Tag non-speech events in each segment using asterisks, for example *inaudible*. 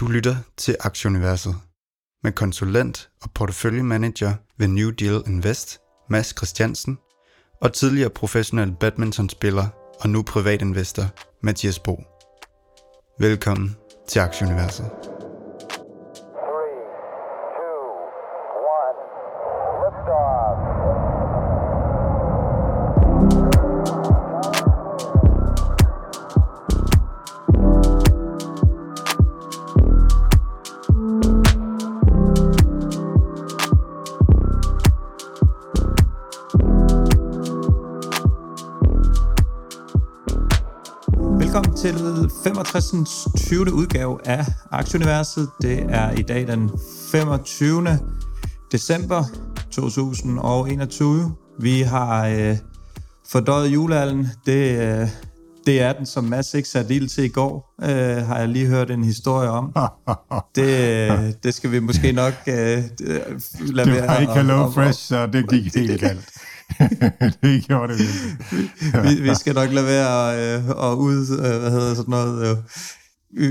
Du lytter til Aktieuniverset med konsulent og porteføljemanager ved New Deal Invest, Mads Christiansen, og tidligere professionel badmintonspiller og nu privatinvestor, Mathias Bo. Velkommen til Aktieuniverset. 65. 20. udgave af Aktieuniverset. Det er i dag den 25. december 2021. Vi har øh, fordøjet julealden. Det, øh, det er den, som Mads ikke satte ild til i går, øh, har jeg lige hørt en historie om. *laughs* Det, øh, det skal vi måske nok øh, lade Det være var ikke Hello og- Fresh, så det gik *laughs* helt galt. *laughs* det gjorde det virkelig. vi, vi skal nok lade være øh, at ud, øh, hvad hedder sådan noget, øh,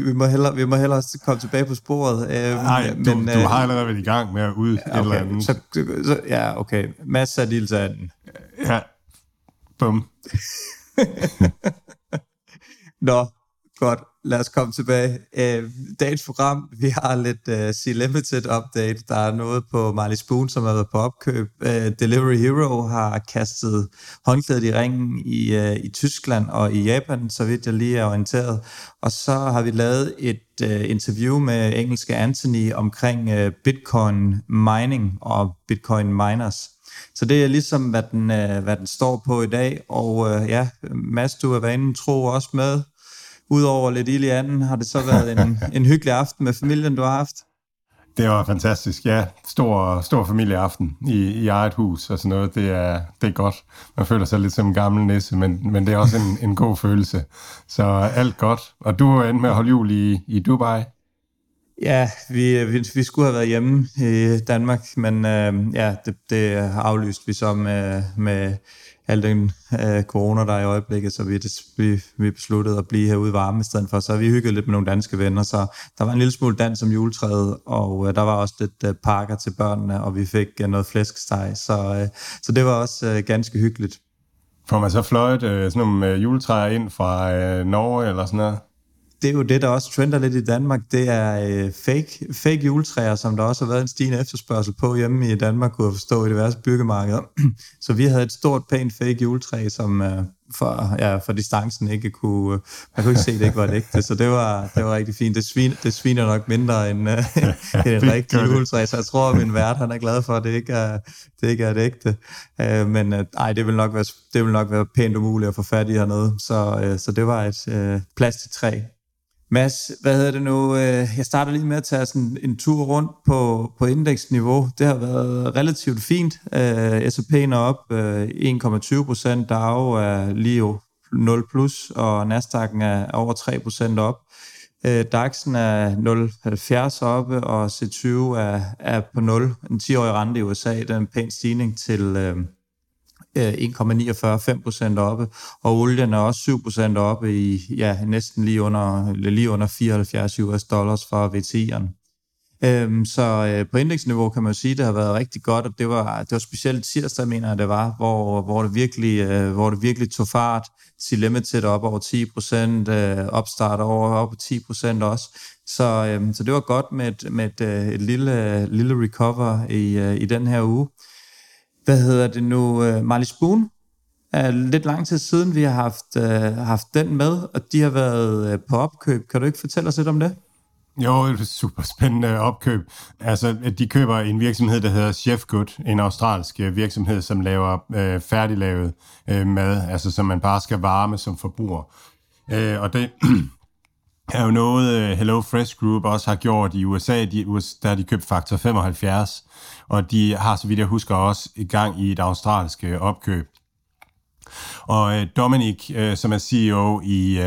vi, må hellere, vi må hellere komme tilbage på sporet. Øh, Nej, du, men, du øh, har allerede været i gang med at ud et eller okay, andet. så, så, ja, okay. Masser af til den. Ja, bum. *laughs* Nå, godt. Lad os komme tilbage. Øh, dagens program, vi har lidt øh, uh, C-Limited update. Der er noget på Marley Spoon, som har været på opkøb. Uh, Delivery Hero har kastet håndklædet i ringen i, uh, i Tyskland og i Japan, så vidt jeg lige er orienteret. Og så har vi lavet et uh, interview med engelske Anthony omkring uh, Bitcoin mining og Bitcoin miners. Så det er ligesom, hvad den, øh, hvad den står på i dag. Og øh, ja, Mads, du er vanen tro også med. Udover lidt ild i anden, har det så været en, *laughs* en hyggelig aften med familien, du har haft? Det var fantastisk, ja. Stor, stor familieaften i, i eget hus og sådan noget. Det er, det er godt. Man føler sig lidt som en gammel nisse, men, men det er også en, *laughs* en god følelse. Så alt godt. Og du er endt med at holde jul i, i Dubai. Ja, vi, vi, vi skulle have været hjemme i Danmark, men øh, ja, det, det aflyste vi så med, med al den øh, corona, der er i øjeblikket, så vi, det, vi, vi besluttede at blive herude i varme i stedet for. Så vi hyggede lidt med nogle danske venner, så der var en lille smule dans om juletræet, og øh, der var også lidt øh, pakker til børnene, og vi fik øh, noget flæskesteg, så, øh, så det var også øh, ganske hyggeligt. Får man så fløjet øh, sådan nogle øh, juletræer ind fra øh, Norge eller sådan noget? Det er jo det, der også trender lidt i Danmark. Det er øh, fake, fake juletræer, som der også har været en stigende efterspørgsel på hjemme i Danmark, kunne jeg forstå i diverse byggemarkeder. *clears throat* Så vi havde et stort, pænt fake juletræ, som øh, for, ja, for distancen ikke kunne... Øh, man kunne ikke se, det ikke var et ægte, så det var, det var rigtig fint. Det, svin, det sviner nok mindre end, øh, *laughs* end et rigtigt juletræ, så jeg tror, at min vært han er glad for, at det ikke er, det ikke er et ægte. Øh, men øh, ej, det vil, nok være, det vil nok være pænt umuligt at få fat i hernede. Så, øh, så det var et øh, plastiktræ, Mads, hvad hedder det nu? Øh, jeg starter lige med at tage sådan en tur rundt på, på indeksniveau. Det har været relativt fint. Øh, S&P'en er op øh, 1,20 procent. DAO er lige 0 plus, og Nasdaq'en er over 3 procent op. DAX'en er 0,70 oppe, og C20 er, er på 0. En 10-årig rente i USA, det er en pæn stigning til... Øh, øh, 1,49 procent oppe, og olien er også 7 procent oppe i ja, næsten lige under, lige under 74 US dollars for VT'eren. Øhm, så øh, på indeksniveau kan man jo sige, at det har været rigtig godt, og det var, det var specielt tirsdag, mener jeg, det var, hvor, hvor, det, virkelig, øh, hvor det virkelig tog fart. C-Limited op over 10 procent, øh, opstart over op 10 procent også. Så, øh, så det var godt med et, med et, øh, et lille, lille recover i, øh, i den her uge hvad hedder det nu, uh, Marley Spoon, er lidt lang tid siden, vi har haft, øh, haft den med, og de har været øh, på opkøb. Kan du ikke fortælle os lidt om det? Jo, det er et super spændende opkøb. Altså, de køber en virksomhed, der hedder Chef Good, en australsk øh, virksomhed, som laver øh, færdiglavet øh, mad, altså som man bare skal varme som forbruger. Øh, og det *clears throat* er jo noget, øh, Hello Fresh Group også har gjort i USA. De, der har de købt Faktor 75, og de har, så vidt jeg husker, også i gang i et australsk øh, opkøb. Og øh, Dominic, som er CEO i,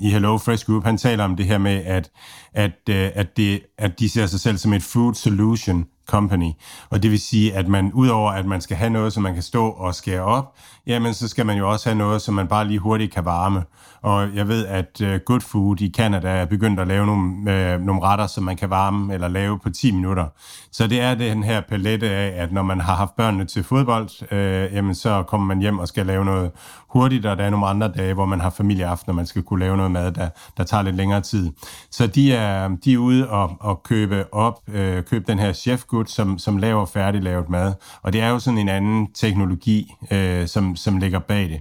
i Hello Fresh Group, han taler om det her med, at, at, at, det, at de ser sig selv som et food solution company. Og det vil sige, at man udover at man skal have noget, som man kan stå og skære op, jamen så skal man jo også have noget, som man bare lige hurtigt kan varme. Og jeg ved, at øh, Good Food i Canada er begyndt at lave nogle, øh, nogle retter, som man kan varme eller lave på 10 minutter. Så det er den her palette af, at når man har haft børnene til fodbold, øh, jamen så kommer man hjem og skal lave noget hurtigt, og der er nogle andre dage, hvor man har familieaften, og man skal kunne lave noget mad, der, der tager lidt længere tid. Så de er, de er ude og, og købe op, øh, købe den her Chef Good, som, som laver færdiglavet mad. Og det er jo sådan en anden teknologi, øh, som, som ligger bag det.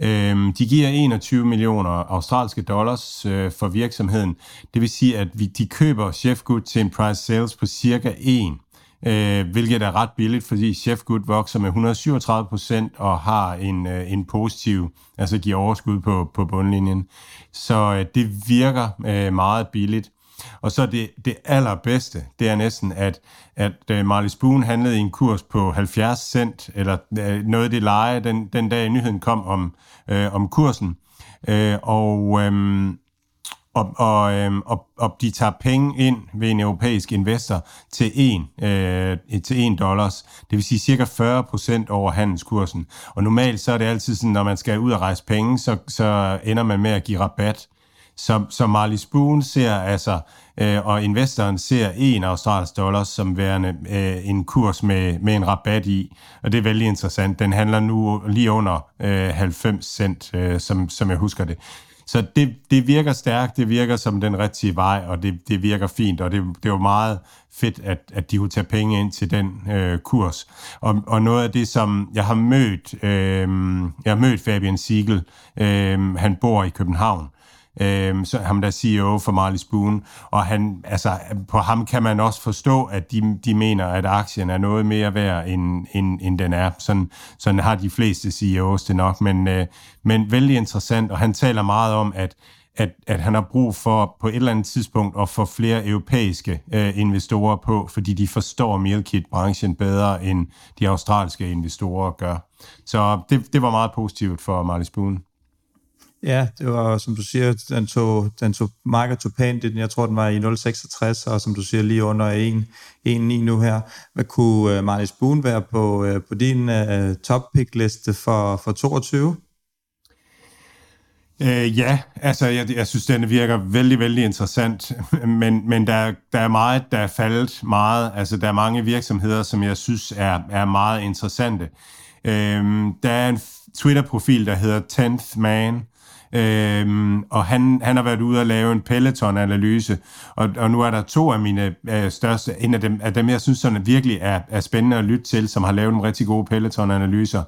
Øhm, de giver 21 millioner australske dollars øh, for virksomheden. Det vil sige, at vi, de køber Chefgood til en price sales på cirka 1, øh, hvilket er ret billigt, fordi Chefgood vokser med 137 procent og har en, øh, en positiv, altså giver overskud på, på bundlinjen. Så øh, det virker øh, meget billigt. Og så det, det allerbedste, det er næsten, at, at øh, Marley Spoon handlede i en kurs på 70 cent, eller øh, noget af det leje, den, den dag nyheden kom om, øh, om kursen. Øh, og, Øh, og, og, um, og, og de tager penge ind ved en europæisk investor til 1, øh, til 1 dollars. Det vil sige cirka 40 procent over handelskursen. Og normalt så er det altid sådan, når man skal ud og rejse penge, så, så ender man med at give rabat så, så Marley Spoon ser altså, øh, og investoren ser en australsk dollar som værende øh, en kurs med, med en rabat i, og det er vældig interessant. Den handler nu lige under øh, 90 cent, øh, som, som jeg husker det. Så det, det virker stærkt, det virker som den rigtige vej, og det, det virker fint, og det, det var meget fedt, at, at de kunne tage penge ind til den øh, kurs. Og, og noget af det, som jeg har mødt, øh, jeg har mødt Fabian Siegel, øh, han bor i København, øh, så ham der CEO for Marley Spoon, og han, altså, på ham kan man også forstå, at de, de mener, at aktien er noget mere værd, end, end, end den er. Sådan, sådan har de fleste CEOs det nok, men, øh, men vældig interessant, og han taler meget om, at at, at han har brug for på et eller andet tidspunkt at få flere europæiske øh, investorer på, fordi de forstår meal kit-branchen bedre, end de australske investorer gør. Så det, det var meget positivt for Marley Spoon. Ja, det var, som du siger, den tog, den tog marker tog pænt. Jeg tror, den var i 0,66, og som du siger, lige under 1,9 nu her. Hvad kunne uh, Marlies Boone være på, uh, på din øh, uh, top pick liste for, for 22? Øh, ja, altså jeg, jeg synes, den virker vældig, vældig interessant, *laughs* men, men der, der er meget, der er faldet meget. Altså der er mange virksomheder, som jeg synes er, er meget interessante. Øh, der er en Twitter-profil, der hedder 10th Man, Øhm, og han, han har været ude og lave en Peloton-analyse, og, og nu er der to af mine øh, største, en af dem, af dem, jeg synes sådan virkelig er, er spændende at lytte til, som har lavet nogle rigtig gode Peloton-analyser,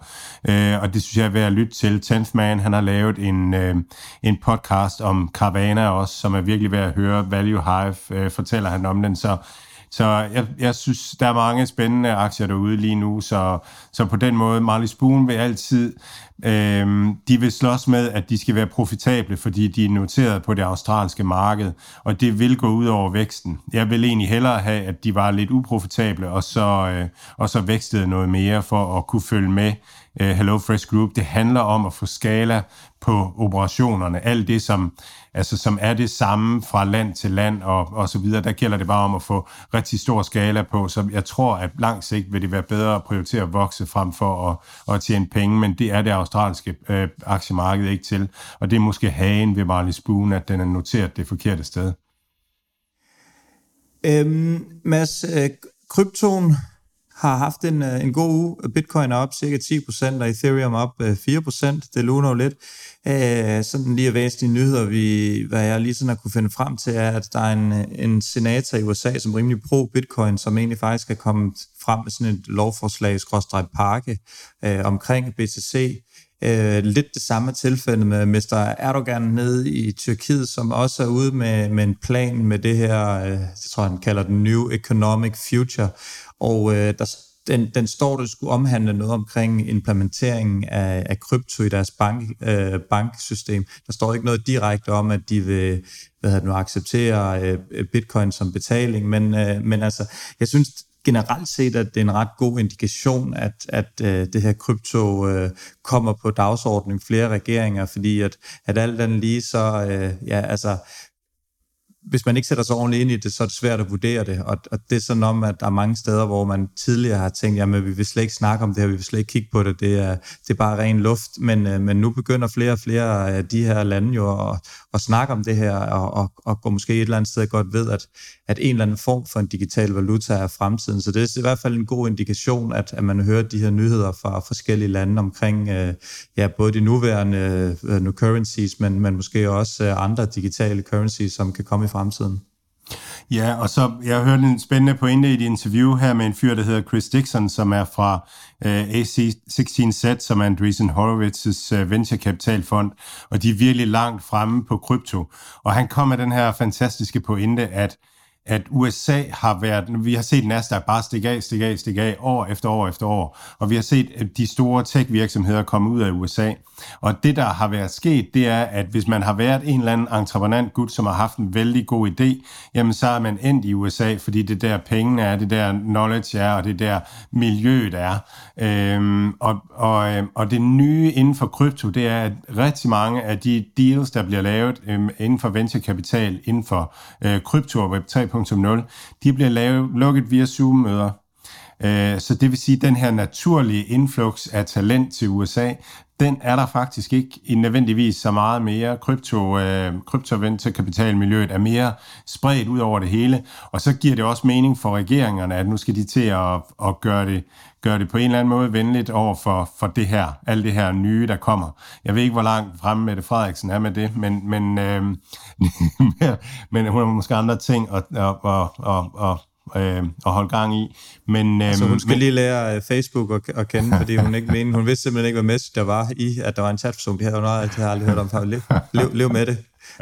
øh, og det synes jeg er værd at lytte til. Tenth Man, han har lavet en, øh, en podcast om Carvana også, som er virkelig værd at høre. Value Hive øh, fortæller han om den, så så jeg, jeg synes, der er mange spændende aktier derude lige nu, så, så på den måde, Marley Spoon vil altid, øh, de vil slås med, at de skal være profitable, fordi de er noteret på det australske marked, og det vil gå ud over væksten. Jeg vil egentlig hellere have, at de var lidt uprofitable, og så, øh, og så vækstede noget mere for at kunne følge med øh, Hello Fresh Group. Det handler om at få skala på operationerne. Alt det, som, altså, som er det samme fra land til land og, og så videre, der gælder det bare om at få rigtig stor skala på. Så jeg tror, at langt sigt vil det være bedre at prioritere at vokse frem for at, at tjene penge, men det er det australske øh, aktiemarked ikke til. Og det er måske hagen ved Marley Spoon, at den er noteret det forkerte sted. Øhm, Mads, øh, kryptoen har haft en, øh, en god uge. Bitcoin er op cirka 10%, og Ethereum op øh, op 4%. Det luner jo lidt. Øh, sådan lige væsentlige nyheder, vi, hvad jeg lige sådan har kunne finde frem til, er, at der er en, en senator i USA, som rimelig pro-Bitcoin, som egentlig faktisk er kommet frem med sådan et lovforslag, skråstrej pakke, øh, omkring BTC. Øh, lidt det samme tilfælde med Mr. Erdogan nede i Tyrkiet, som også er ude med, med en plan med det her, øh, jeg tror han kalder den New Economic Future, og øh, der, den, den står, det skulle omhandle noget omkring implementeringen af, af krypto i deres bank, øh, banksystem. Der står ikke noget direkte om, at de vil hvad hedder det nu, acceptere øh, bitcoin som betaling, men, øh, men altså, jeg synes generelt set, at det er en ret god indikation, at, at øh, det her krypto øh, kommer på dagsordenen flere regeringer, fordi at, at alt andet lige så, øh, ja, altså, hvis man ikke sætter sig ordentligt ind i det, så er det svært at vurdere det. Og, og det er sådan om, at der er mange steder, hvor man tidligere har tænkt, jamen vi vil slet ikke snakke om det her, vi vil slet ikke kigge på det, det er, det er bare ren luft. Men, øh, men nu begynder flere og flere af de her lande jo at, at snakke om det her, og, og, og går måske et eller andet sted godt ved, at, at en eller anden form for en digital valuta er fremtiden. Så det er i hvert fald en god indikation, at, at man hører de her nyheder fra forskellige lande omkring øh, ja, både de nuværende øh, nu currencies, men, men måske også øh, andre digitale currencies, som kan komme i fremtiden. Ja, og så jeg hørte en spændende pointe i et interview her med en fyr, der hedder Chris Dixon, som er fra øh, AC16Z, som er Andreessen Horowitz's øh, venturekapitalfond, og de er virkelig langt fremme på krypto. Og han kom med den her fantastiske pointe, at at USA har været, vi har set Nasdaq bare stikke af, stikke af, stikke af, år efter år efter år, og vi har set de store tech-virksomheder komme ud af USA. Og det, der har været sket, det er, at hvis man har været en eller anden entreprenant gut, som har haft en vældig god idé, jamen så er man endt i USA, fordi det der pengene er, det der knowledge er, og det der miljøet er. Øhm, og, og, øhm, og det nye inden for krypto, det er, at rigtig mange af de deals, der bliver lavet øhm, inden for venturekapital, inden for øh, krypto og Web 3.0, de bliver lavet, lukket via Zoom-møder. Øh, så det vil sige, at den her naturlige influx af talent til USA, den er der faktisk ikke i nødvendigvis så meget mere. Krypto, øh, kryptoventurekapitalmiljøet er mere spredt ud over det hele, og så giver det også mening for regeringerne, at nu skal de til at, at gøre, det, gøre det på en eller anden måde venligt over for, for det her, alt det her nye, der kommer. Jeg ved ikke, hvor langt fremme Mette Frederiksen er med det, men, men, øh, *laughs* men hun har måske andre ting at, at, at, at, at øh, at holde gang i. Men, øh, altså hun skal men, lige lære uh, Facebook at, at kende, fordi hun ikke *laughs* mener, hun vidste simpelthen ikke, hvad message der var i, at der var en chatfunktion. Det havde hun aldrig, det har aldrig hørt om før. Lev, lev, lev med det.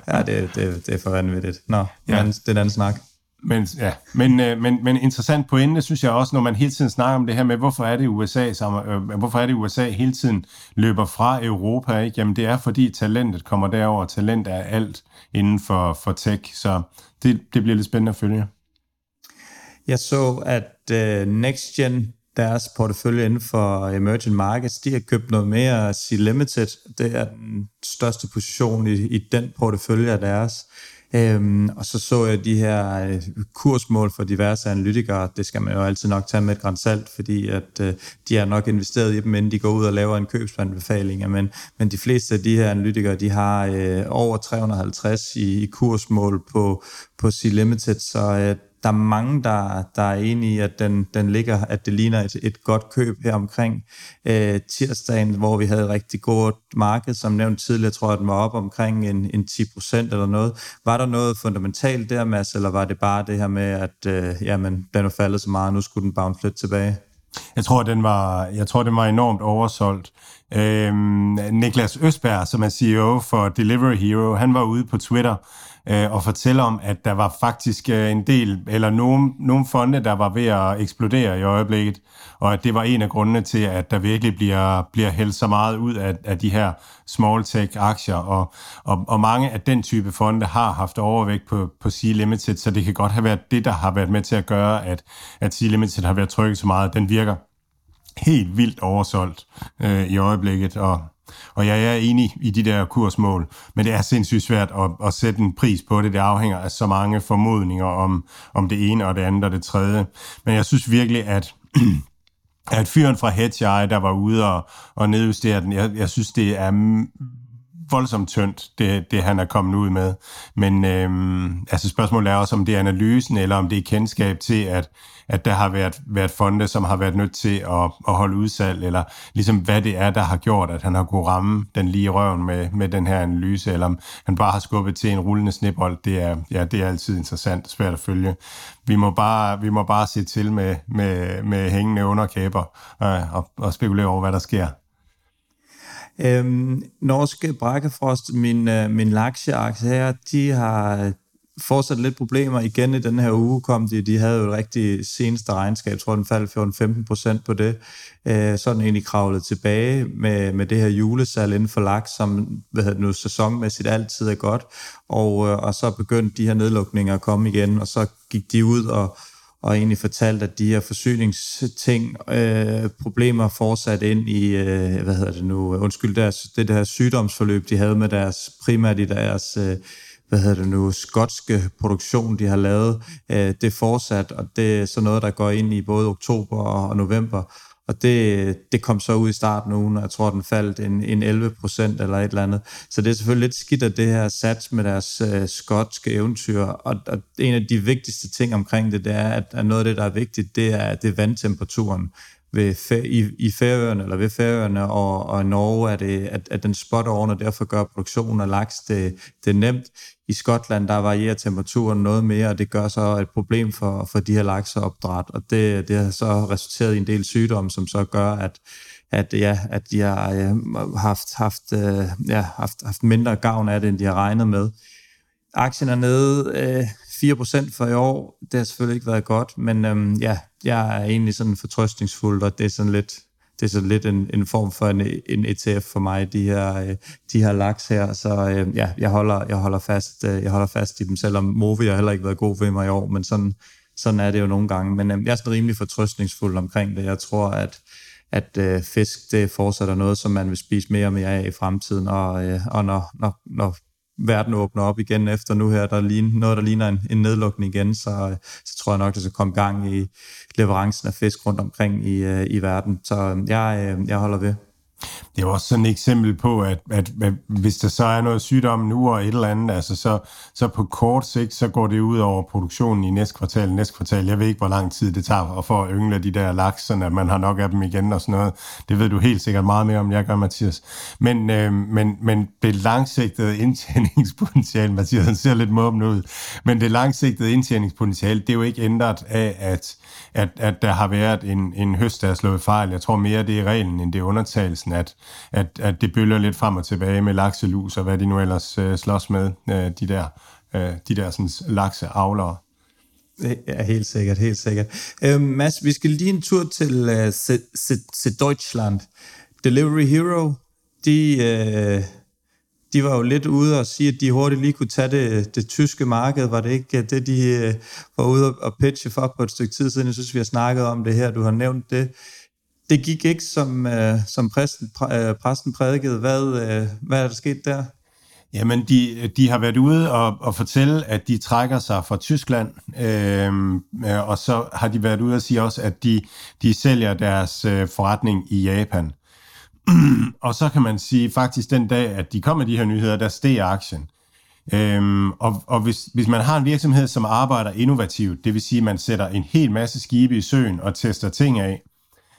Ja, det, det, det er for vanvittigt. Nå, ja. men, det er en anden snak. Men, ja, men, øh, men, men interessant pointe, synes jeg også, når man hele tiden snakker om det her med, hvorfor er det USA, som, øh, hvorfor er det USA hele tiden løber fra Europa, ikke? Jamen det er fordi talentet kommer derover, talent er alt inden for, for tech, så det, det bliver lidt spændende at følge. Jeg så, at øh, NextGen, deres portefølje inden for emerging markets, de har købt noget mere C Limited. Det er den største position i, i den portefølje af deres. Øhm, og så så jeg de her øh, kursmål for diverse analytikere. Det skal man jo altid nok tage med et græns salt, fordi at øh, de har nok investeret i dem, inden de går ud og laver en købsanbefaling. Men, men de fleste af de her analytikere, de har øh, over 350 i, i kursmål på, på C Limited, så øh, der er mange, der, der er enige i, at den, den ligger, at det ligner et, et godt køb her omkring øh, tirsdagen, hvor vi havde rigtig godt marked, som nævnt tidligere, tror jeg, den var op omkring en, en 10% eller noget. Var der noget fundamentalt der, Mads, eller var det bare det her med, at øh, jamen, den er faldet så meget, nu skulle den bounce lidt tilbage? Jeg tror, den var, jeg tror, den var enormt oversolgt. Øhm, Niklas Østberg, som er CEO for Delivery Hero, han var ude på Twitter øh, og fortælle om, at der var faktisk øh, en del, eller nogle, nogle fonde, der var ved at eksplodere i øjeblikket, og at det var en af grundene til, at der virkelig bliver, bliver hældt så meget ud af, af de her small tech-aktier, og, og, og mange af den type fonde har haft overvægt på, på C-Limited, så det kan godt have været det, der har været med til at gøre, at, at C-Limited har været trykket så meget. Den virker helt vildt oversolgt øh, i øjeblikket, og og jeg er enig i de der kursmål, men det er sindssygt svært at, at sætte en pris på det. Det afhænger af så mange formodninger om, om det ene og det andet og det tredje. Men jeg synes virkelig, at *clears throat* at fyren fra Hedgeye, der var ude og, og nedjustere den, jeg, jeg synes, det er voldsomt tyndt, det, det han er kommet ud med. Men øhm, altså spørgsmålet er også, om det er analysen, eller om det er kendskab til, at, at der har været, været fonde, som har været nødt til at, at holde udsalg, eller ligesom hvad det er, der har gjort, at han har kunnet ramme den lige røven med, med den her analyse, eller om han bare har skubbet til en rullende snibbold, det er, ja, det er altid interessant svært at følge. Vi må bare, vi må bare se til med, med, med hængende underkæber øh, og, og spekulere over, hvad der sker. Øhm, norske Brakkefrost, min, øh, min laksieaktie her, de har fortsat lidt problemer. Igen i den her uge kom de, de havde jo et rigtig seneste regnskab, jeg tror den faldt 14-15 procent på det. Øh, så er den egentlig kravlet tilbage med, med det her julesal inden for laks, som hvad hedder det nu, sæsonmæssigt altid er godt. Og, øh, og så begyndte de her nedlukninger at komme igen, og så gik de ud og, og egentlig fortalt, at de her forsyningsting, øh, problemer fortsat ind i, øh, hvad hedder det nu, undskyld, deres, det der sygdomsforløb, de havde med deres, primært i deres, øh, hvad hedder det nu, skotske produktion, de har lavet, øh, det er fortsat, og det er så noget, der går ind i både oktober og november. Og det, det kom så ud i starten af ugen, og jeg tror, den faldt en, en 11 procent eller et eller andet. Så det er selvfølgelig lidt skidt, at det her sats med deres øh, skotske eventyr. Og, og en af de vigtigste ting omkring det, det er, at, at noget af det, der er vigtigt, det er, det er vandtemperaturen ved, i, i Færøerne, eller ved Færøerne og, og Norge, er det, øh, at, at den spot oven, og derfor gør produktionen af laks det, det nemt. I Skotland, der varierer temperaturen noget mere, og det gør så et problem for, for de her lakseopdræt, og det, det har så resulteret i en del sygdomme, som så gør, at, at, ja, at de har ja, haft, haft, øh, ja, haft, haft mindre gavn af det, end de har regnet med. Aktien er nede øh, 4% for i år. Det har selvfølgelig ikke været godt, men øhm, ja, jeg er egentlig sådan fortrøstningsfuld, og det er sådan lidt, det er sådan lidt en, en form for en, en ETF for mig, de her, øh, de her laks her. Så øh, ja, jeg holder, jeg, holder fast, øh, jeg holder fast i dem, selvom Movi har heller ikke været god ved mig i år, men sådan, sådan er det jo nogle gange. Men øh, jeg er sådan rimelig fortrøstningsfuld omkring det. Jeg tror, at at øh, fisk det fortsætter noget, som man vil spise mere og mere af i fremtiden, og, øh, og når, når, når verden åbner op igen efter nu her, der ligner, noget, der ligner en, en nedlukning igen, så, øh, så tror jeg nok, der skal komme gang i leverancen af fisk rundt omkring i, øh, i verden. Så øh, jeg, jeg holder ved. Det er også sådan et eksempel på, at, at, at hvis der så er noget sygdom nu og et eller andet, altså så, så på kort sigt, så går det ud over produktionen i næste kvartal, næste kvartal. Jeg ved ikke, hvor lang tid det tager at få yngle de der laks, sådan at man har nok af dem igen og sådan noget. Det ved du helt sikkert meget mere om, jeg gør, Mathias. Men, øh, men, men det langsigtede *laughs* indtjeningspotentiale, Mathias han ser lidt måben ud, men det langsigtede indtjeningspotentiale, det er jo ikke ændret af, at, at, at der har været en, en høst, der er slået fejl. Jeg tror mere, det er reglen, end det er undertagelsen at, at, at det bølger lidt frem og tilbage med lakselus og hvad de nu ellers øh, slås med, øh, de der, øh, de der sådan, lakseavlere. Ja, helt sikkert, helt sikkert. Øh, Mads, vi skal lige en tur til øh, til Deutschland. Delivery Hero, de, Øh de var jo lidt ude og sige, at de hurtigt lige kunne tage det, det tyske marked. Var det ikke det, de øh, var ude og pitche for på et stykke tid siden? Jeg synes, vi har snakket om det her. Du har nævnt det det gik ikke, som, øh, som præsten, præ, øh, præsten prædikede. Hvad, øh, hvad er der sket der? Jamen, de, de har været ude og, og fortælle, at de trækker sig fra Tyskland, øhm, øh, og så har de været ude og sige også, at de, de sælger deres øh, forretning i Japan og så kan man sige, faktisk den dag, at de kom med de her nyheder, der steg aktien. Øhm, og og hvis, hvis man har en virksomhed, som arbejder innovativt, det vil sige, at man sætter en hel masse skibe i søen og tester ting af,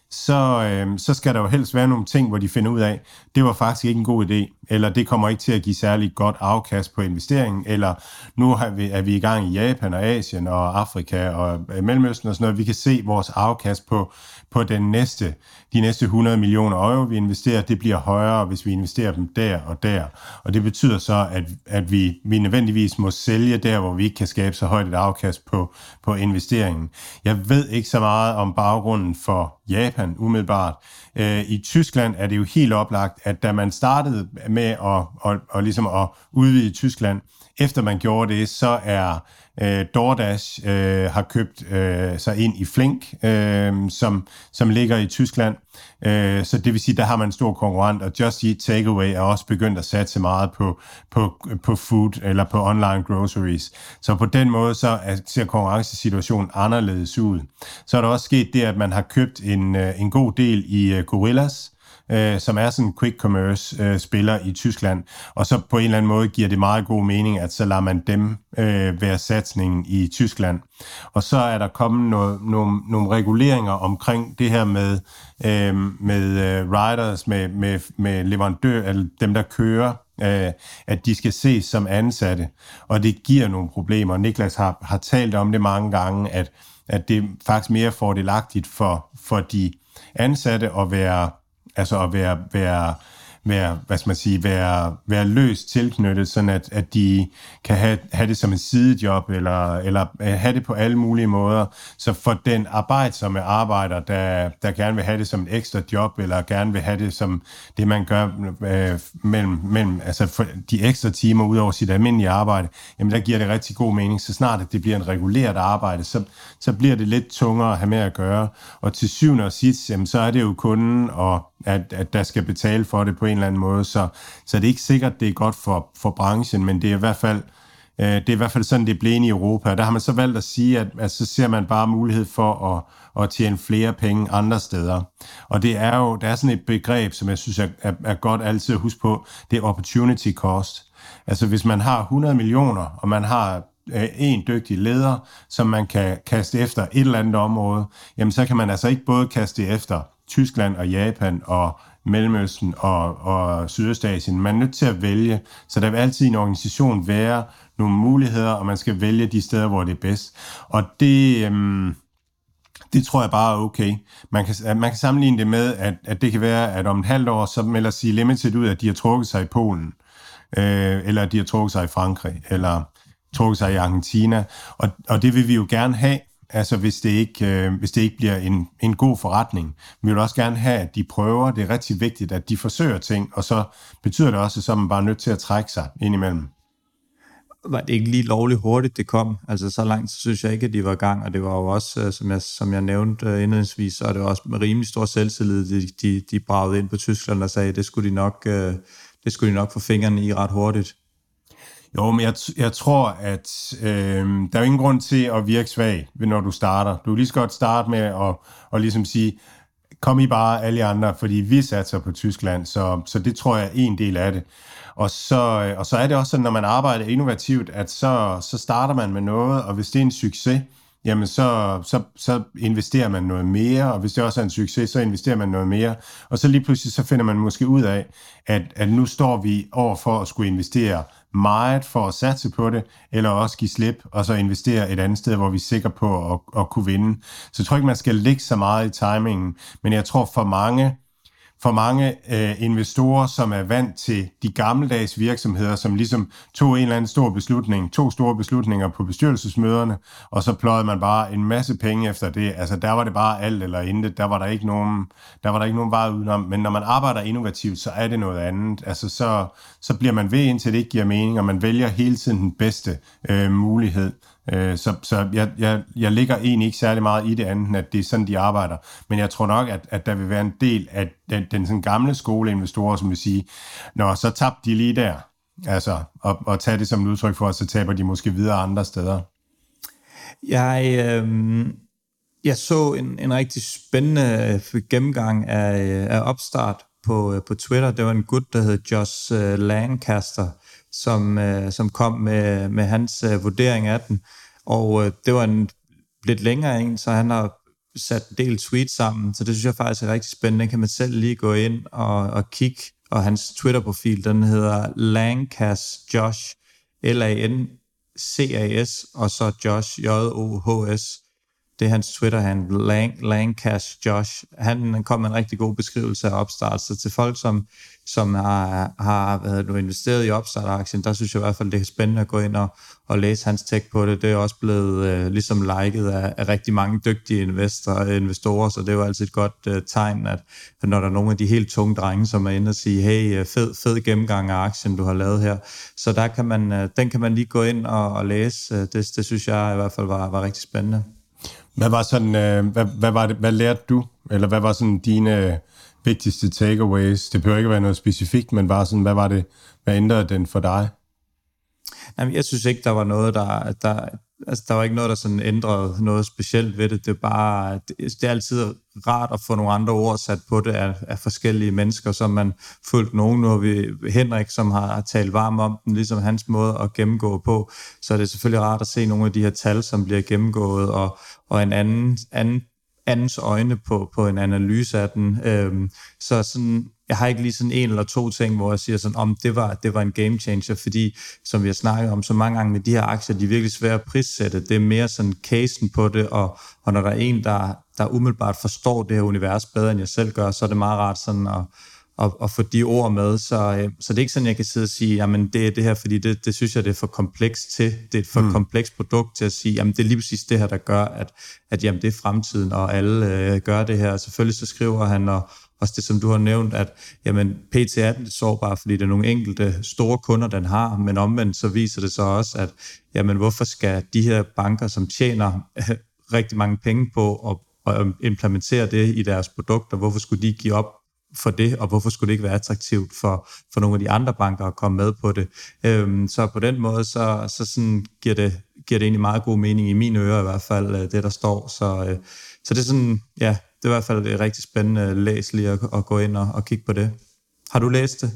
så, øhm, så skal der jo helst være nogle ting, hvor de finder ud af, det var faktisk ikke en god idé, eller det kommer ikke til at give særlig godt afkast på investeringen, eller nu har vi, er vi i gang i Japan og Asien og Afrika og Mellemøsten og sådan noget. Vi kan se vores afkast på, på den næste, de næste 100 millioner euro, vi investerer, det bliver højere, hvis vi investerer dem der og der. Og det betyder så, at, at vi, vi nødvendigvis må sælge der, hvor vi ikke kan skabe så højt et afkast på, på investeringen. Jeg ved ikke så meget om baggrunden for Japan umiddelbart. Øh, I Tyskland er det jo helt oplagt, at da man startede med at, at, at, ligesom at udvide Tyskland, efter man gjorde det, så er øh, DoorDash øh, har købt øh, sig ind i Flink, øh, som, som ligger i Tyskland. Øh, så det vil sige, der har man en stor konkurrent, og Just Eat Takeaway er også begyndt at satse meget på, på, på food eller på online groceries. Så på den måde så er, ser konkurrencesituationen anderledes ud. Så er der også sket det, at man har købt en, øh, en god del i øh, Gorillas, øh, som er sådan en quick commerce øh, spiller i Tyskland. Og så på en eller anden måde giver det meget god mening, at så lader man dem øh, være satsningen i Tyskland. Og så er der kommet noget, nogle, nogle reguleringer omkring det her med, øh, med øh, riders, med, med, med leverandør, eller dem der kører øh, at de skal ses som ansatte, og det giver nogle problemer. Niklas har, har talt om det mange gange, at, at det er faktisk mere fordelagtigt for, for de ansatte at være altså at være, være være, hvad skal man sige, være, være løst tilknyttet, sådan at, at de kan have, have det som en sidejob, eller, eller have det på alle mulige måder. Så for den arbejdsomme arbejder, der, der gerne vil have det som et ekstra job, eller gerne vil have det som det, man gør øh, mellem, mellem altså for de ekstra timer ud over sit almindelige arbejde, jamen der giver det rigtig god mening. Så snart at det bliver en reguleret arbejde, så, så bliver det lidt tungere at have med at gøre. Og til syvende og sidst, jamen, så er det jo kunden og at, at der skal betale for det på en eller anden måde. Så, så det er ikke sikkert, det er godt for, for branchen, men det er i hvert fald Øh, det er i hvert fald sådan, det blev i Europa. Der har man så valgt at sige, at, at så ser man bare mulighed for at, at tjene flere penge andre steder. Og det er jo, der er sådan et begreb, som jeg synes er, er, er godt altid at huske på, det er opportunity cost. Altså hvis man har 100 millioner, og man har øh, en dygtig leder, som man kan kaste efter et eller andet område, jamen så kan man altså ikke både kaste efter Tyskland og Japan og Mellemøsten og, og Sydøstasien. Man er nødt til at vælge, så der vil altid i en organisation være nogle muligheder, og man skal vælge de steder, hvor det er bedst. Og det, øhm, det tror jeg bare er okay. Man kan, man kan sammenligne det med, at, at det kan være, at om et halvt år, så melder sig Limited ud, at de har trukket sig i Polen, øh, eller at de har trukket sig i Frankrig, eller trukket sig i Argentina. Og, og det vil vi jo gerne have, altså hvis det ikke, øh, hvis det ikke bliver en, en god forretning. Vi vil også gerne have, at de prøver. Det er rigtig vigtigt, at de forsøger ting, og så betyder det også, at så er man bare nødt til at trække sig indimellem var det ikke lige lovligt hurtigt, det kom. Altså så langt, så synes jeg ikke, at de var i gang, og det var jo også, øh, som jeg, som jeg nævnte øh, indledningsvis, så er det også med rimelig stor selvtillid, de, de, de bragede ind på Tyskland og sagde, at det skulle de nok, øh, det skulle de nok få fingrene i ret hurtigt. Jo, men jeg, jeg tror, at øh, der er ingen grund til at virke svag, når du starter. Du kan lige så godt starte med at, at ligesom sige, kom I bare alle andre, fordi vi satser på Tyskland, så, så det tror jeg er en del af det. Og så, øh, og så er det også sådan, når man arbejder innovativt, at så, så starter man med noget, og hvis det er en succes, jamen så, så, så investerer man noget mere, og hvis det også er en succes, så investerer man noget mere. Og så lige pludselig så finder man måske ud af, at, at nu står vi over for at skulle investere meget for at satse på det, eller også give slip, og så investere et andet sted, hvor vi er sikre på at, at kunne vinde. Så jeg tror ikke, man skal ligge så meget i timingen, men jeg tror for mange, for mange øh, investorer, som er vant til de gammeldags virksomheder, som ligesom tog en eller anden stor beslutning, to store beslutninger på bestyrelsesmøderne, og så pløjede man bare en masse penge efter det. Altså der var det bare alt eller intet, der var der ikke nogen, der var der ikke nogen vej udenom. Men når man arbejder innovativt, så er det noget andet. Altså så, så bliver man ved, indtil det ikke giver mening, og man vælger hele tiden den bedste øh, mulighed. Øh, så så jeg, jeg, jeg ligger egentlig ikke særlig meget i det andet, end at det er sådan, de arbejder. Men jeg tror nok, at, at der vil være en del af den, den sådan gamle skoleinvestorer, som vil sige, når så tabte de lige der, altså, og, og tage det som et udtryk for, at så taber de måske videre andre steder. Jeg, øh, jeg så en, en rigtig spændende øh, gennemgang af, øh, af opstart på, øh, på Twitter. Det var en gut, der hed Josh øh, Lancaster, som, øh, som kom med, med hans øh, vurdering af den. Og øh, det var en lidt længere en, så han har sat en del tweets sammen, så det synes jeg faktisk er rigtig spændende. kan man selv lige gå ind og, og kigge, og hans Twitter-profil, den hedder Lancas Josh, L-A-N-C-A-S, og så Josh, J-O-H-S. Det er hans Twitter-handle, Lang, Langcash Josh. Han kom med en rigtig god beskrivelse af opstart, så til folk, som som har, har været nu investeret i opstartaktien, der synes jeg i hvert fald, det er spændende at gå ind og, og læse hans tech på det. Det er også blevet øh, ligesom liket af, af rigtig mange dygtige investorer, investorer, så det er jo altid et godt øh, tegn, at, når der er nogle af de helt tunge drenge, som er inde og sige, hey, øh, fed, fed gennemgang af aktien, du har lavet her. Så der kan man, øh, den kan man lige gå ind og, og læse. Øh, det, det synes jeg i hvert fald var, var rigtig spændende. Hvad var sådan, øh, hvad, hvad, var det, hvad lærte du, eller hvad var sådan dine vigtigste takeaways? Det behøver ikke være noget specifikt, men bare sådan, hvad var det, hvad ændrede den for dig? Jamen, jeg synes ikke, der var noget, der, der, altså, der var ikke noget, der sådan ændrede noget specielt ved det. Det er bare, det, det er altid rart at få nogle andre ord sat på det af, af forskellige mennesker, som man fulgt nogen. Nu har vi Henrik, som har talt varmt om den, ligesom hans måde at gennemgå på. Så er det selvfølgelig rart at se nogle af de her tal, som bliver gennemgået, og, og en anden, anden andens øjne på, på en analyse af den. Øhm, så sådan, jeg har ikke lige sådan en eller to ting, hvor jeg siger sådan, om det var, det var en game changer, fordi som vi har snakket om så mange gange med de her aktier, de er virkelig svære at prissætte. Det er mere sådan casen på det, og, og når der er en, der, der umiddelbart forstår det her univers bedre, end jeg selv gør, så er det meget rart sådan at, at, at få de ord med. Så, øh, så det er ikke sådan, jeg kan sidde og sige, jamen det er det her, fordi det, det synes jeg, det er for komplekst til. Det er et for mm. komplekst produkt til at sige, jamen det er lige præcis det her, der gør, at, at jamen, det er fremtiden, og alle øh, gør det her. Selvfølgelig så skriver han, og også det, som du har nævnt, at jamen, PT er lidt sårbar, fordi det er nogle enkelte store kunder, den har, men omvendt så viser det så også, at jamen, hvorfor skal de her banker, som tjener *laughs* rigtig mange penge på at, at implementere det i deres produkter, hvorfor skulle de give op for det, og hvorfor skulle det ikke være attraktivt for, for nogle af de andre banker at komme med på det. Øhm, så på den måde, så, så sådan giver, det, giver det egentlig meget god mening i mine ører i hvert fald, øh, det der står. Så, øh, så det er sådan, ja, det er i hvert fald et rigtig spændende læs lige at, at gå ind og, og kigge på det. Har du læst det?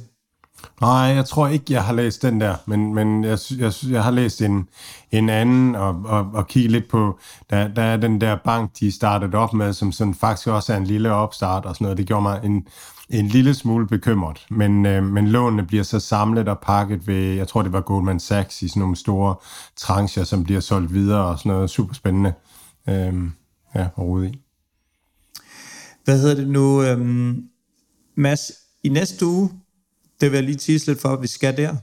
Nej, jeg tror ikke, jeg har læst den der, men, men jeg, jeg, jeg har læst en, en anden og, og, og kigget lidt på, der, der er den der bank, de startede op med, som sådan faktisk også er en lille opstart og sådan noget. Det gjorde mig en, en lille smule bekymret, men, øh, men lånene bliver så samlet og pakket ved, jeg tror det var Goldman Sachs i sådan nogle store trancher, som bliver solgt videre og sådan noget super spændende øh, ja, at rode i. Hvad hedder det nu? Øhm, Mads, i næste uge, det vil jeg lige tease lidt for, at vi skal der.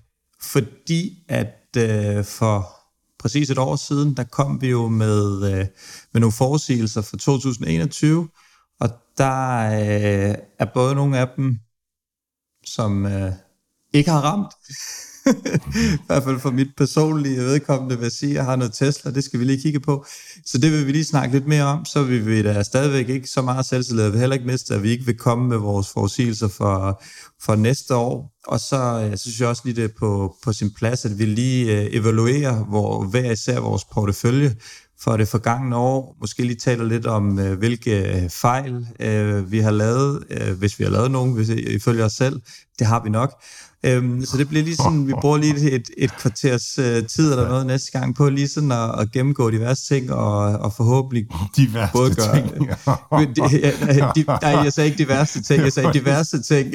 Fordi at øh, for præcis et år siden, der kom vi jo med, øh, med nogle forudsigelser for 2021, og der øh, er både nogle af dem, som øh, ikke har ramt, *laughs* i hvert fald for mit personlige vedkommende vil jeg sige, at jeg har noget Tesla, det skal vi lige kigge på. Så det vil vi lige snakke lidt mere om, så vil vi da stadigvæk ikke så meget selvtillid, vi heller ikke miste, at vi ikke vil komme med vores forudsigelser for, for næste år. Og så øh, jeg synes jeg også lige, det er på, på sin plads, at vi lige øh, evaluerer hvor, hver især vores portefølje for det forgangne år. Måske lige taler lidt om, øh, hvilke øh, fejl øh, vi har lavet, øh, hvis vi har lavet nogen, hvis, ifølge os selv. Det har vi nok. Øhm, så det bliver lige sådan, vi bruger lige et, et kvarters øh, tid eller noget næste gang på lige sådan at, at gennemgå diverse ting og, og forhåbentlig *laughs* diverse både gøre... Ting. *laughs* de, ja, *laughs* de, nej, jeg sagde ikke diverse ting, jeg sagde diverse ting.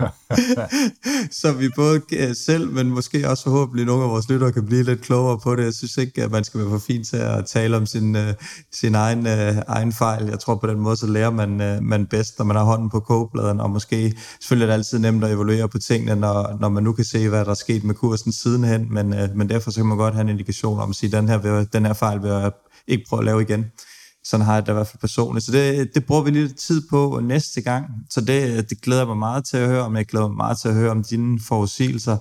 *laughs* så vi både øh, selv, men måske også forhåbentlig nogle af vores lyttere kan blive lidt klogere på det. Jeg synes ikke, at man skal være for fin til at tale om sin, øh, sin egen, øh, egen fejl. Jeg tror på den måde, så lærer man, man bedst, når man har hånden på kogebladen, og måske selvfølgelig er det altid nemt at evaluere på tingene, når, når man nu kan se, hvad der er sket med kursen sidenhen, men, men derfor så kan man godt have en indikation om at sige, at den her, den her fejl vil jeg ikke prøve at lave igen. Sådan har jeg det i hvert fald personligt. Så det, det bruger vi lidt tid på næste gang. Så det, det glæder jeg mig meget til at høre om. Jeg glæder mig meget til at høre om dine forudsigelser.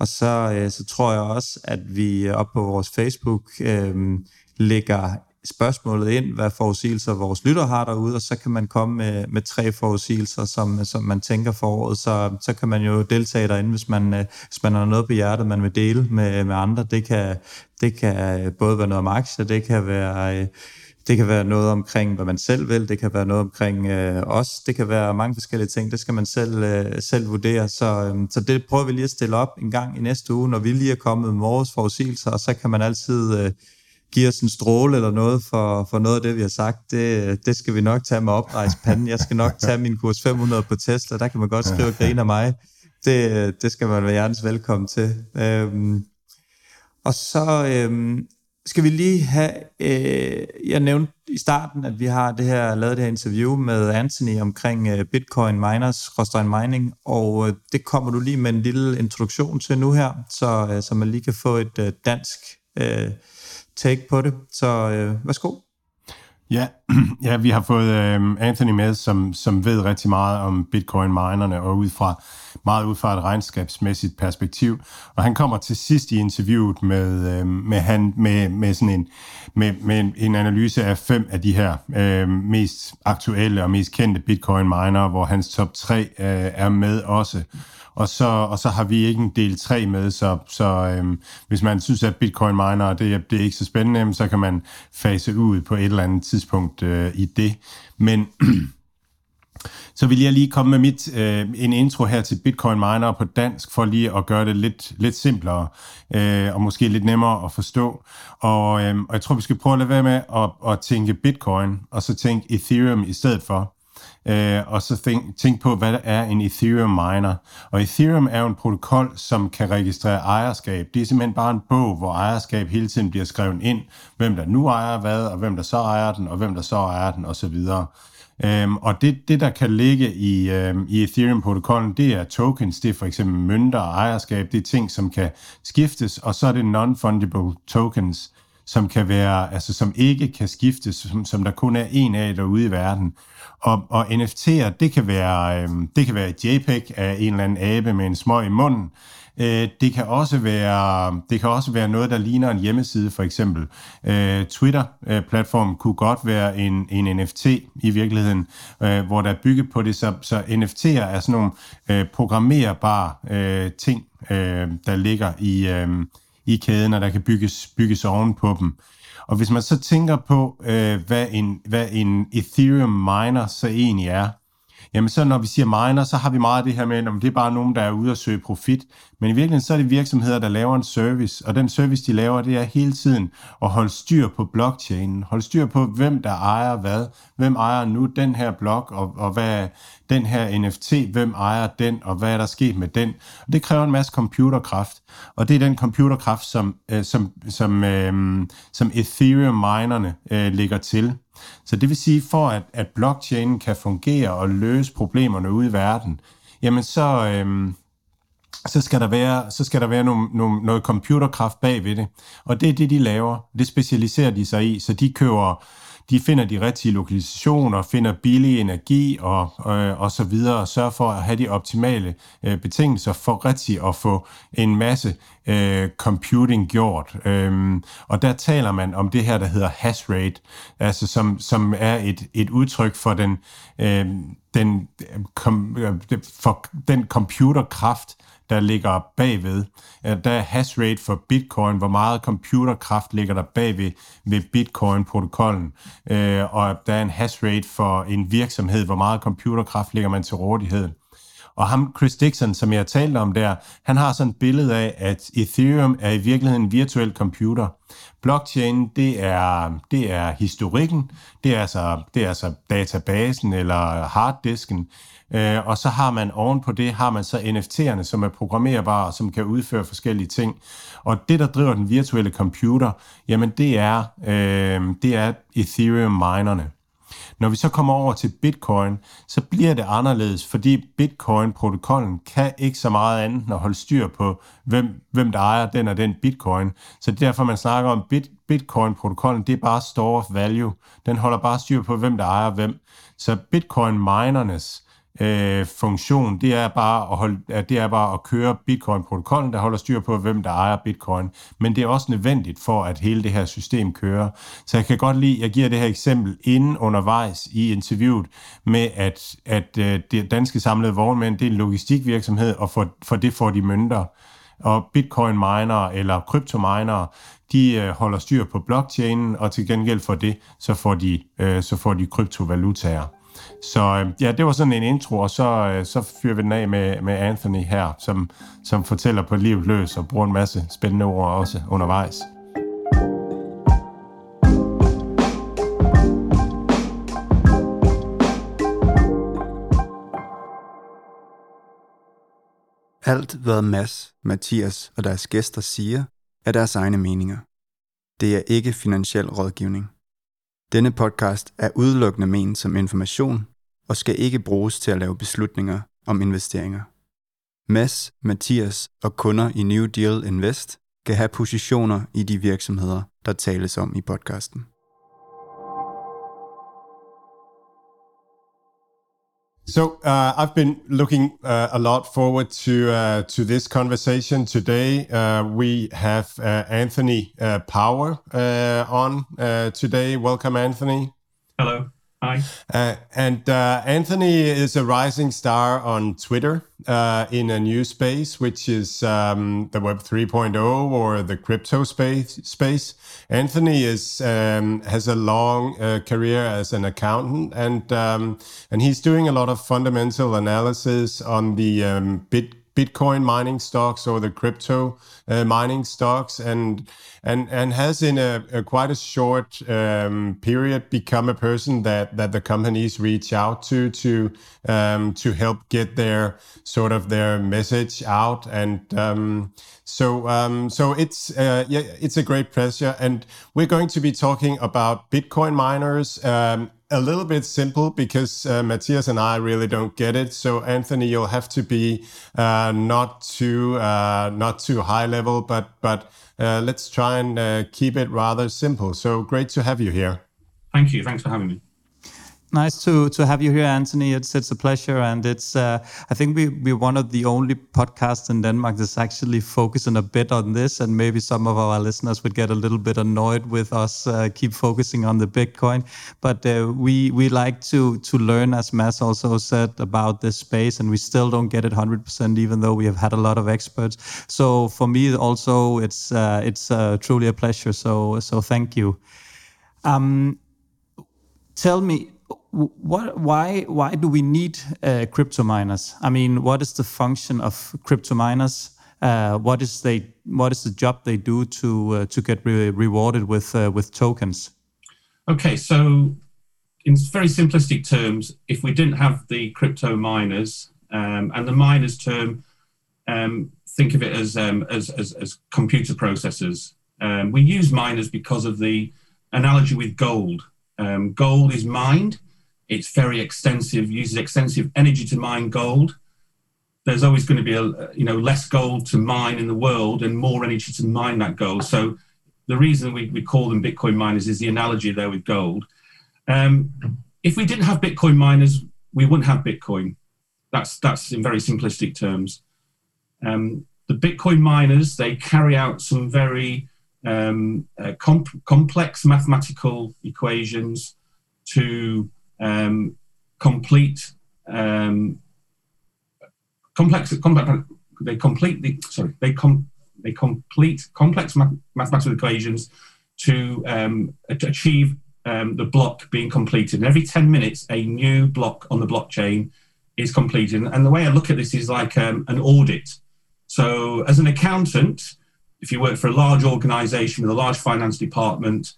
Og så, øh, så tror jeg også, at vi øh, op på vores Facebook øh, lægger spørgsmålet ind, hvad forudsigelser vores lytter har derude, og så kan man komme med, med tre forudsigelser, som, som man tænker for året. Så, så kan man jo deltage derinde, hvis man, øh, hvis man har noget på hjertet, man vil dele med, med andre. Det kan, det kan både være noget om aktier, det kan være... Det kan være noget omkring, hvad man selv vil. Det kan være noget omkring øh, os. Det kan være mange forskellige ting. Det skal man selv, øh, selv vurdere. Så, øh, så det prøver vi lige at stille op en gang i næste uge, når vi lige er kommet med vores forudsigelser. Og så kan man altid øh, give os en stråle eller noget for, for noget af det, vi har sagt. Det, øh, det skal vi nok tage med oprejst panden. Jeg skal nok tage min kurs 500 på Tesla. Der kan man godt skrive og grine af mig. Det, øh, det skal man være hjertens velkommen til. Øhm, og så, øhm, skal vi lige have, øh, jeg nævnte i starten, at vi har det her, lavet det her interview med Anthony omkring øh, Bitcoin miners, Rostein Mining, og øh, det kommer du lige med en lille introduktion til nu her, så, øh, så man lige kan få et øh, dansk øh, take på det. Så øh, værsgo. Ja, *clears throat* ja, vi har fået øh, Anthony med, som, som ved rigtig meget om bitcoin-minerne, og ud fra, meget ud fra et regnskabsmæssigt perspektiv. Og han kommer til sidst i interviewet med, øh, med, han, med, med, sådan en, med, med en analyse af fem af de her øh, mest aktuelle og mest kendte bitcoin-minere, hvor hans top 3 øh, er med også og så, og så har vi ikke en del 3 med, så, så øhm, hvis man synes, at bitcoin miner det, det er ikke så spændende, så kan man fase ud på et eller andet tidspunkt øh, i det. Men *clears throat* så vil jeg lige komme med mit, øh, en intro her til Bitcoin Miner på dansk, for lige at gøre det lidt, lidt simplere, øh, og måske lidt nemmere at forstå. Og, øh, og jeg tror, vi skal prøve at lade være med at, at tænke Bitcoin, og så tænke Ethereum i stedet for øh, og så tænk, tænk på, hvad der er en Ethereum miner. Og Ethereum er jo en protokol, som kan registrere ejerskab. Det er simpelthen bare en bog, hvor ejerskab hele tiden bliver skrevet ind, hvem der nu ejer hvad, og hvem der så ejer den, og hvem der så ejer den, osv. Øhm, og det, det, der kan ligge i, øhm, i Ethereum-protokollen, det er tokens, det er for eksempel mønter og ejerskab, det er ting, som kan skiftes, og så er det non-fungible tokens, som kan være, altså som ikke kan skiftes, som, som der kun er en af derude i verden. Og, og NFT'er, det kan være, øh, det kan være et JPEG af en eller anden abe med en smøg i munden, Øh, det, kan også være, det kan også være noget, der ligner en hjemmeside, for eksempel. Øh, Twitter-platformen kunne godt være en, en NFT i virkeligheden, øh, hvor der er bygget på det, så, så NFT'er er sådan nogle øh, programmerbare øh, ting, øh, der ligger i, øh, i kæden, og der kan bygges, bygges oven på dem. Og hvis man så tænker på, øh, hvad, en, hvad en Ethereum miner så egentlig er, jamen så når vi siger miner, så har vi meget af det her med, at det er bare nogen, der er ude at søge profit. Men i virkeligheden så er det virksomheder, der laver en service, og den service, de laver, det er hele tiden at holde styr på blockchainen, holde styr på, hvem der ejer hvad, hvem ejer nu den her blok, og, og hvad er den her NFT, hvem ejer den, og hvad er der sket med den. Og det kræver en masse computerkraft, og det er den computerkraft, som, øh, som, som, øh, som Ethereum-minerne øh, ligger til. Så det vil sige, for at, at blockchain kan fungere og løse problemerne ude i verden, jamen så, øhm, så skal der være, så skal der være nogle, nogle, noget computerkraft bag ved det. Og det er det, de laver. Det specialiserer de sig i. Så de køber de finder de rigtige lokalisationer, finder billig energi og, øh, og så videre, og sørger for at have de optimale øh, betingelser for rigtigt at få en masse øh, computing gjort. Øhm, og der taler man om det her, der hedder hash rate, altså som, som er et, et udtryk for den, øh, den, øh, kom, øh, for den computerkraft, der ligger bagved. Der er hash rate for bitcoin, hvor meget computerkraft ligger der bagved ved bitcoin-protokollen. Øh, og der er en hash rate for en virksomhed, hvor meget computerkraft ligger man til rådighed. Og ham, Chris Dixon, som jeg talte om der, han har sådan et billede af, at Ethereum er i virkeligheden en virtuel computer. Blockchain, det er, det er historikken, det er, altså, det er altså databasen eller harddisken, Øh, og så har man oven på det, har man så NFT'erne, som er programmerbare, som kan udføre forskellige ting. Og det, der driver den virtuelle computer, jamen det er, øh, det er Ethereum-minerne. Når vi så kommer over til Bitcoin, så bliver det anderledes, fordi Bitcoin-protokollen kan ikke så meget andet end at holde styr på, hvem, hvem der ejer den og den Bitcoin. Så det er derfor, man snakker om Bit, Bitcoin-protokollen, det er bare store of value. Den holder bare styr på, hvem der ejer hvem. Så Bitcoin-minernes øh, funktion, det er bare at holde, det er bare at køre Bitcoin-protokollen, der holder styr på, hvem der ejer Bitcoin. Men det er også nødvendigt for, at hele det her system kører. Så jeg kan godt lide, jeg giver det her eksempel inden undervejs i interviewet med, at, at øh, det danske samlede vognmænd, det er en logistikvirksomhed, og for, for det får de mønter. Og bitcoin-miner eller kryptominer, de øh, holder styr på blockchainen, og til gengæld for det, så får de, øh, så får de kryptovalutaer. Så øh, ja, det var sådan en intro, og så, øh, så fyrer vi den af med, med Anthony her, som, som fortæller på livet løs og bruger en masse spændende ord også undervejs. Alt hvad Mads, Mathias og deres gæster siger, er deres egne meninger. Det er ikke finansiel rådgivning. Denne podcast er udelukkende ment som information og skal ikke bruges til at lave beslutninger om investeringer. Mads, Mathias og kunder i New Deal Invest kan have positioner i de virksomheder, der tales om i podcasten. So uh, I've been looking uh, a lot forward to uh, to this conversation today. Uh, we have uh, Anthony uh, Power on today. Welcome, Anthony. Hello. Hi. Uh, and uh, Anthony is a rising star on Twitter uh, in a new space, which is um, the Web 3.0 or the crypto space. Space. Anthony is um, has a long uh, career as an accountant, and um, and he's doing a lot of fundamental analysis on the um, bit Bitcoin mining stocks or the crypto uh, mining stocks, and and and has in a, a quite a short um, period become a person that that the companies reach out to to um, to help get their sort of their message out, and um, so um, so it's uh, yeah it's a great pleasure, and we're going to be talking about Bitcoin miners um, a little bit simple because uh, Mathias and I really don't get it. So Anthony, you'll have to be uh, not too uh, not too high level, but but uh, let's try and uh, keep it rather simple. So great to have you here. Thank you. Thanks for having me. Nice to to have you here, Anthony. It's it's a pleasure, and it's uh, I think we we're one of the only podcasts in Denmark that's actually focusing a bit on this, and maybe some of our listeners would get a little bit annoyed with us uh, keep focusing on the Bitcoin. But uh, we we like to to learn, as Mads also said, about this space, and we still don't get it hundred percent, even though we have had a lot of experts. So for me, also, it's uh, it's uh, truly a pleasure. So so thank you. Um, tell me what, why, why do we need uh, crypto miners? I mean, what is the function of crypto miners? Uh, what is they, what is the job they do to uh, to get re rewarded with uh, with tokens? Okay, so in very simplistic terms, if we didn't have the crypto miners, um, and the miners term, um, think of it as, um, as, as, as computer processors. Um, we use miners because of the analogy with gold. Um, gold is mined it's very extensive, uses extensive energy to mine gold. There's always going to be a you know less gold to mine in the world and more energy to mine that gold. So the reason we, we call them Bitcoin miners is the analogy there with gold. Um, if we didn't have Bitcoin miners, we wouldn't have Bitcoin. That's that's in very simplistic terms. Um, the Bitcoin miners they carry out some very um, uh, comp- complex mathematical equations to um, complete um, complex complex they complete the sorry they com, they complete complex mathematical equations to um, achieve um, the block being completed. And every 10 minutes, a new block on the blockchain is completed. And the way I look at this is like um, an audit. So, as an accountant, if you work for a large organization with a large finance department,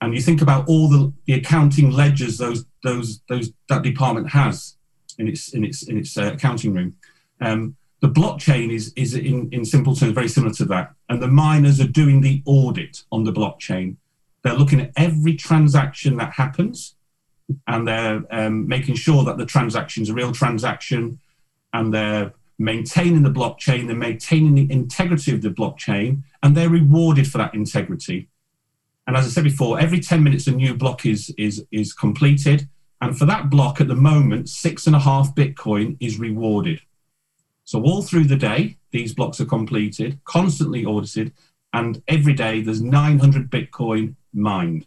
and you think about all the, the accounting ledgers those those those that department has in its in its in its uh, accounting room. Um, the blockchain is is in, in simple terms very similar to that, and the miners are doing the audit on the blockchain. They're looking at every transaction that happens, and they're um, making sure that the transaction is a real transaction, and they're maintaining the blockchain, they're maintaining the integrity of the blockchain, and they're rewarded for that integrity. And as I said before, every 10 minutes a new block is, is, is completed. And for that block at the moment, six and a half Bitcoin is rewarded. So all through the day, these blocks are completed, constantly audited, and every day there's 900 Bitcoin mined.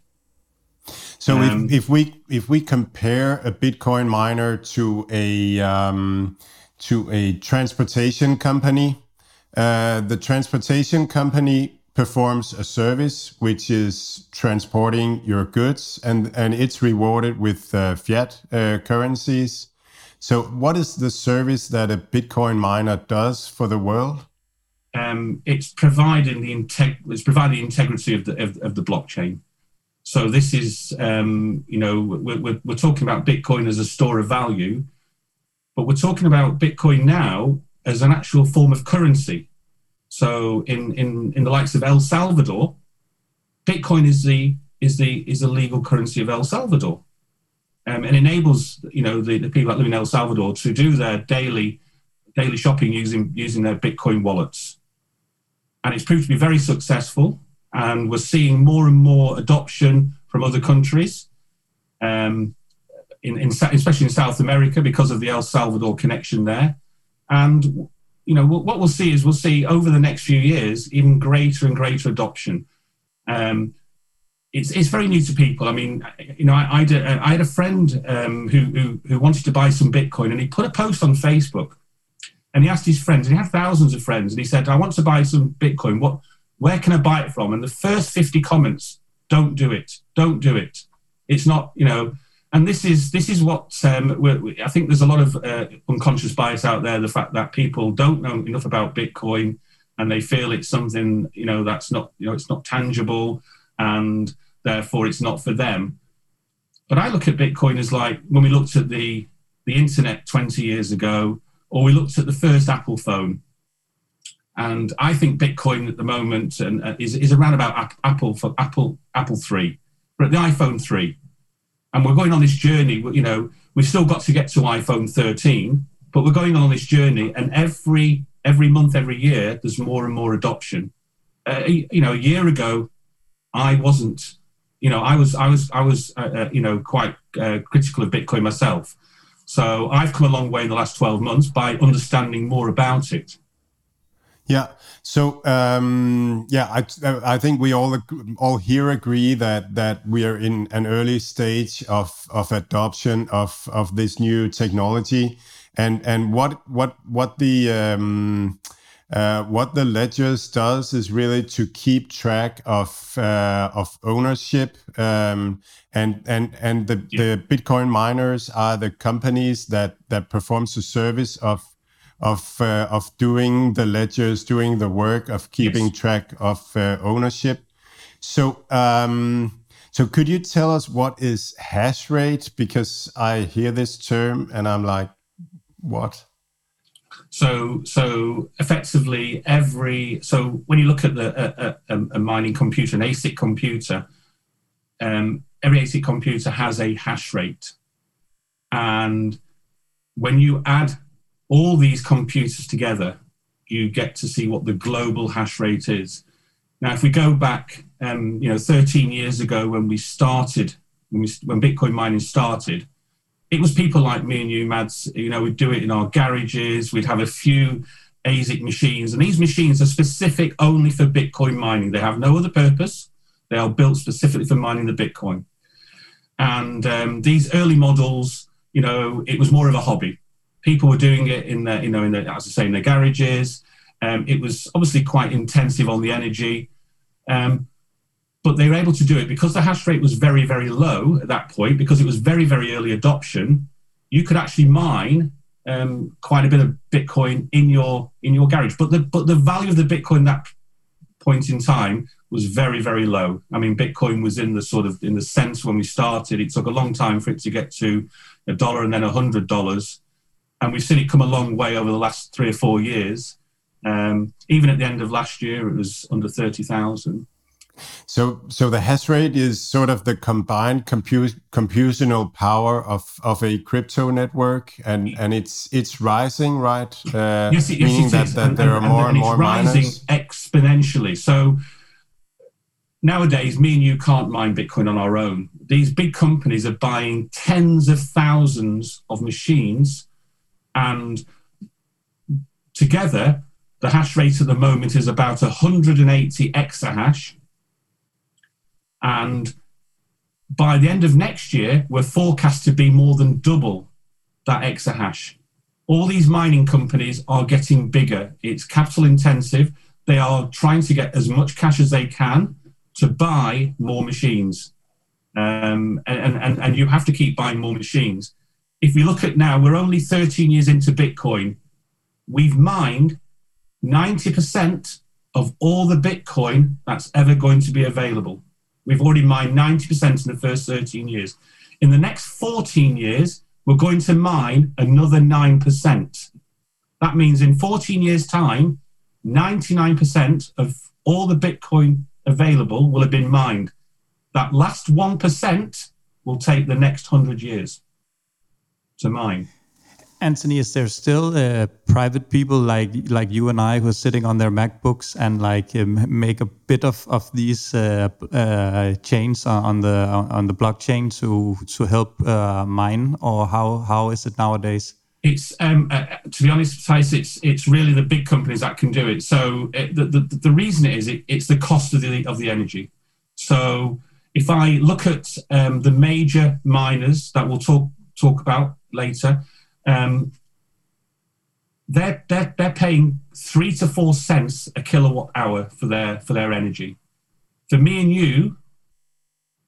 So um, if, if we if we compare a Bitcoin miner to a um, to a transportation company, uh, the transportation company performs a service which is transporting your goods and, and it's rewarded with uh, fiat uh, currencies. So, what is the service that a Bitcoin miner does for the world? Um, it's providing the integ- it's providing the integrity of the of, of the blockchain. So this is um, you know we're, we're, we're talking about Bitcoin as a store of value, but we're talking about Bitcoin now as an actual form of currency. So in, in, in the likes of El Salvador, Bitcoin is the is the is the legal currency of El Salvador, um, and enables you know the, the people that live in El Salvador to do their daily daily shopping using using their Bitcoin wallets, and it's proved to be very successful. And we're seeing more and more adoption from other countries, um, in, in especially in South America because of the El Salvador connection there. And you know, what we'll see is we'll see over the next few years even greater and greater adoption. Um, it's, it's very new to people. I mean, you know, I, I, did, I had a friend um, who, who, who wanted to buy some Bitcoin and he put a post on Facebook and he asked his friends, and he had thousands of friends, and he said, I want to buy some Bitcoin. What, where can I buy it from? And the first 50 comments, don't do it. Don't do it. It's not, you know, and this is this is what um, I think. There's a lot of uh, unconscious bias out there. The fact that people don't know enough about Bitcoin and they feel it's something you know that's not you know it's not tangible and therefore it's not for them. But I look at Bitcoin as like when we looked at the the internet 20 years ago, or we looked at the first Apple phone. And I think Bitcoin at the moment and, uh, is, is around about Apple for Apple Apple three, the iPhone three and we're going on this journey. You know, we've still got to get to iPhone 13, but we're going on this journey, and every every month, every year, there's more and more adoption. Uh, you know, a year ago, I wasn't you know, I was, I was, I was, uh, uh, you know, quite uh, critical of Bitcoin myself. So I've come a long way in the last 12 months by understanding more about it. Yeah. So um, yeah, I I think we all all here agree that that we are in an early stage of of adoption of of this new technology, and and what what what the um, uh, what the ledgers does is really to keep track of uh, of ownership um, and and and the, yeah. the Bitcoin miners are the companies that that performs the service of of uh, of doing the ledgers, doing the work of keeping yes. track of uh, ownership. So, um, so could you tell us what is hash rate? Because I hear this term and I'm like, what? So, so effectively, every so when you look at the a, a, a mining computer, an ASIC computer, um, every ASIC computer has a hash rate, and when you add all these computers together, you get to see what the global hash rate is. Now, if we go back, um, you know, 13 years ago when we started, when, we, when Bitcoin mining started, it was people like me and you, Mads. You know, we'd do it in our garages. We'd have a few ASIC machines, and these machines are specific only for Bitcoin mining. They have no other purpose. They are built specifically for mining the Bitcoin. And um, these early models, you know, it was more of a hobby people were doing it in their, you know, in their, as I say, in their garages. Um, it was obviously quite intensive on the energy, um, but they were able to do it because the hash rate was very, very low at that point. Because it was very, very early adoption, you could actually mine um, quite a bit of Bitcoin in your in your garage. But the but the value of the Bitcoin that point in time was very, very low. I mean, Bitcoin was in the sort of in the sense when we started. It took a long time for it to get to a dollar and then a hundred dollars and we've seen it come a long way over the last three or four years. Um, even at the end of last year, it was under thirty thousand. So, so the hash rate is sort of the combined computational power of, of a crypto network, and, and it's it's rising, right? Uh, yes, it, meaning yes, it that, is. that and, there and, are more and, more rising miners. exponentially. So nowadays, me and you can't mine Bitcoin on our own. These big companies are buying tens of thousands of machines and together, the hash rate at the moment is about 180 exahash. And by the end of next year, we're forecast to be more than double that exahash. All these mining companies are getting bigger. It's capital intensive. They are trying to get as much cash as they can to buy more machines. Um, and, and, and you have to keep buying more machines if we look at now, we're only 13 years into Bitcoin. We've mined 90% of all the Bitcoin that's ever going to be available. We've already mined 90% in the first 13 years. In the next 14 years, we're going to mine another 9%. That means in 14 years' time, 99% of all the Bitcoin available will have been mined. That last 1% will take the next 100 years to mine. Anthony, is there still uh, private people like like you and I who are sitting on their MacBooks and like um, make a bit of of these uh, uh, chains on the on the blockchain to to help uh, mine, or how how is it nowadays? It's um, uh, to be honest, Thijs, it's it's really the big companies that can do it. So it, the, the the reason it is it, it's the cost of the of the energy. So if I look at um, the major miners that we'll talk talk about later, um, they're, they're, they're paying three to four cents a kilowatt hour for their, for their energy. For me and you,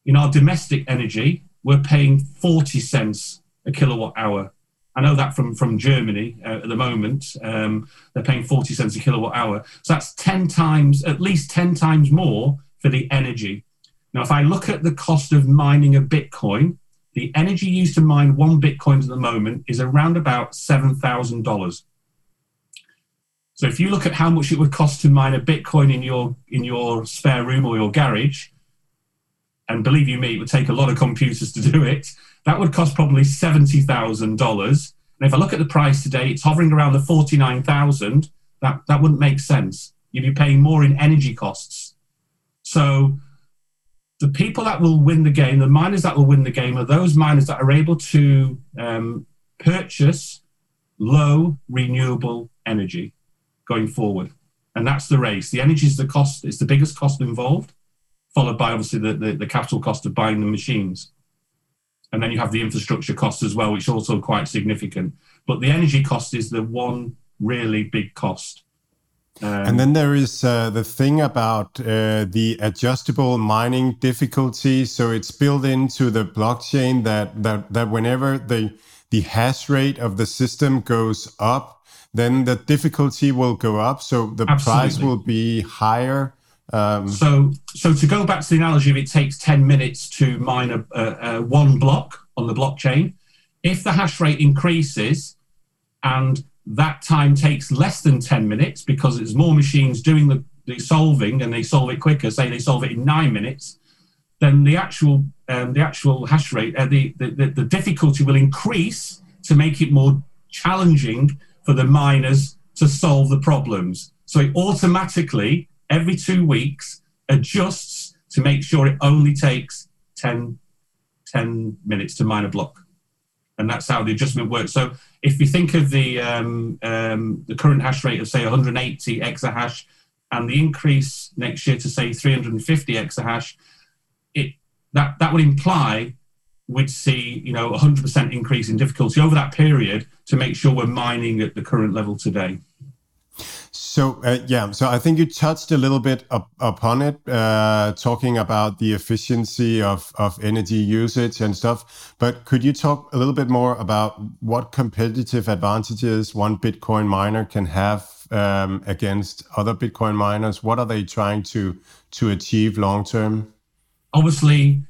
in our domestic energy, we're paying 40 cents a kilowatt hour. I know that from, from Germany uh, at the moment. Um, they're paying 40 cents a kilowatt hour. So that's 10 times, at least 10 times more for the energy. Now, if I look at the cost of mining a Bitcoin, the energy used to mine one Bitcoin at the moment is around about $7,000. So if you look at how much it would cost to mine a Bitcoin in your in your spare room or your garage, and believe you me, it would take a lot of computers to do it. That would cost probably seventy thousand dollars. And if I look at the price today, it's hovering around the forty nine thousand. That that wouldn't make sense. You'd be paying more in energy costs. So the people that will win the game, the miners that will win the game, are those miners that are able to um, purchase low renewable energy going forward. And that's the race. The energy is the cost, it's the biggest cost involved, followed by obviously the, the, the capital cost of buying the machines. And then you have the infrastructure cost as well, which is also quite significant. But the energy cost is the one really big cost. Um, and then there is uh, the thing about uh, the adjustable mining difficulty. So it's built into the blockchain that that that whenever the the hash rate of the system goes up, then the difficulty will go up. So the Absolutely. price will be higher. Um, so, so to go back to the analogy, if it takes ten minutes to mine a, a, a one block on the blockchain, if the hash rate increases and that time takes less than 10 minutes because it's more machines doing the, the solving and they solve it quicker, say they solve it in nine minutes, then the actual um, the actual hash rate, uh, the, the, the difficulty will increase to make it more challenging for the miners to solve the problems. So it automatically, every two weeks, adjusts to make sure it only takes 10, 10 minutes to mine a block. And that's how the adjustment works. So if you think of the um, um, the current hash rate of say 180 exahash and the increase next year to say 350 exahash, it that that would imply we'd see you know 100% increase in difficulty over that period to make sure we're mining at the current level today. So uh, yeah, so I think you touched a little bit up, upon it, uh, talking about the efficiency of of energy usage and stuff. But could you talk a little bit more about what competitive advantages one Bitcoin miner can have um, against other Bitcoin miners? What are they trying to to achieve long term? Obviously,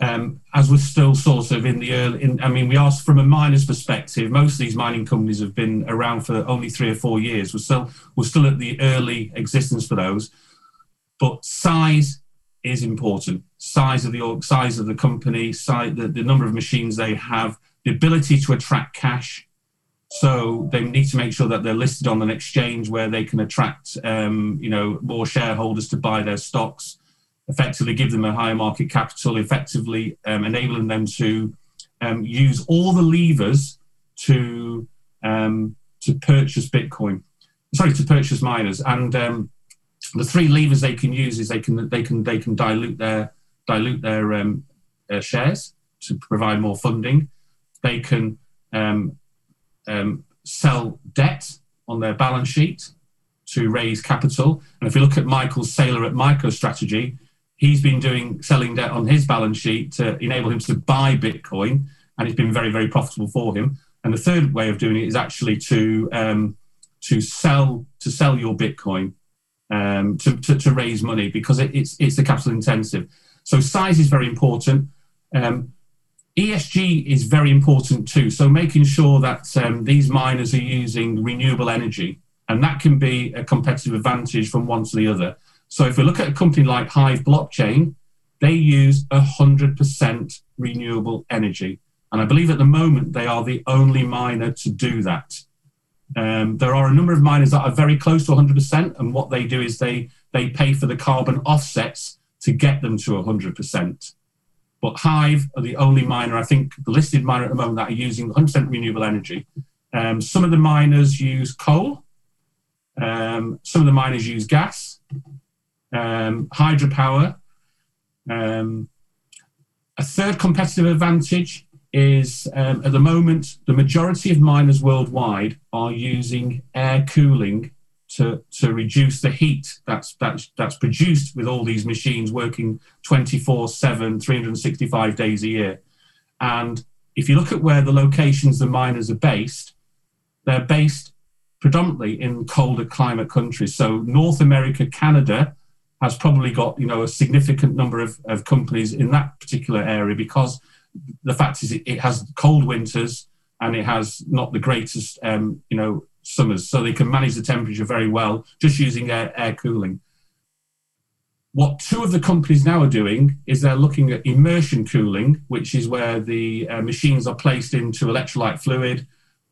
um, as we're still sort of in the early, in, I mean, we asked from a miner's perspective, most of these mining companies have been around for only three or four years. We're still, we're still at the early existence for those. But size is important. Size of the size of the company, size, the, the number of machines they have, the ability to attract cash. So they need to make sure that they're listed on an exchange where they can attract, um, you know, more shareholders to buy their stocks effectively give them a higher market capital, effectively um, enabling them to um, use all the levers to um, to purchase Bitcoin. Sorry, to purchase miners. And um, the three levers they can use is they can they can they can dilute their dilute their um, uh, shares to provide more funding. They can um, sell debt on their balance sheet to raise capital. And if you look at Michael Saylor at MicroStrategy, he's been doing selling debt on his balance sheet to enable him to buy Bitcoin, and it's been very, very profitable for him. And the third way of doing it is actually to um, to sell to sell your Bitcoin um, to, to, to, raise money because it, it's it's the capital intensive. So size is very important. Um, ESG is very important too. So making sure that um, these miners are using renewable energy, and that can be a competitive advantage from one to the other. So if we look at a company like Hive Blockchain, they use 100% renewable energy. And I believe at the moment they are the only miner to do that. Um, there are a number of miners that are very close to 100%, and what they do is they, they pay for the carbon offsets to get them to 100%. But Hive are the only miner, I think, the listed miner at the moment that are using 100% renewable energy. Um, some of the miners use coal, um, some of the miners use gas, um, hydropower. Um, a third competitive advantage is um, at the moment, the majority of miners worldwide are using air cooling to, to reduce the heat that's, that's, that's produced with all these machines working 24 7, 365 days a year. And if you look at where the locations the miners are based, they're based predominantly in colder climate countries. So, North America, Canada has probably got you know a significant number of, of companies in that particular area because the fact is it, it has cold winters and it has not the greatest um, you know summers, so they can manage the temperature very well just using air, air cooling. What two of the companies now are doing is they're looking at immersion cooling, which is where the uh, machines are placed into electrolyte fluid,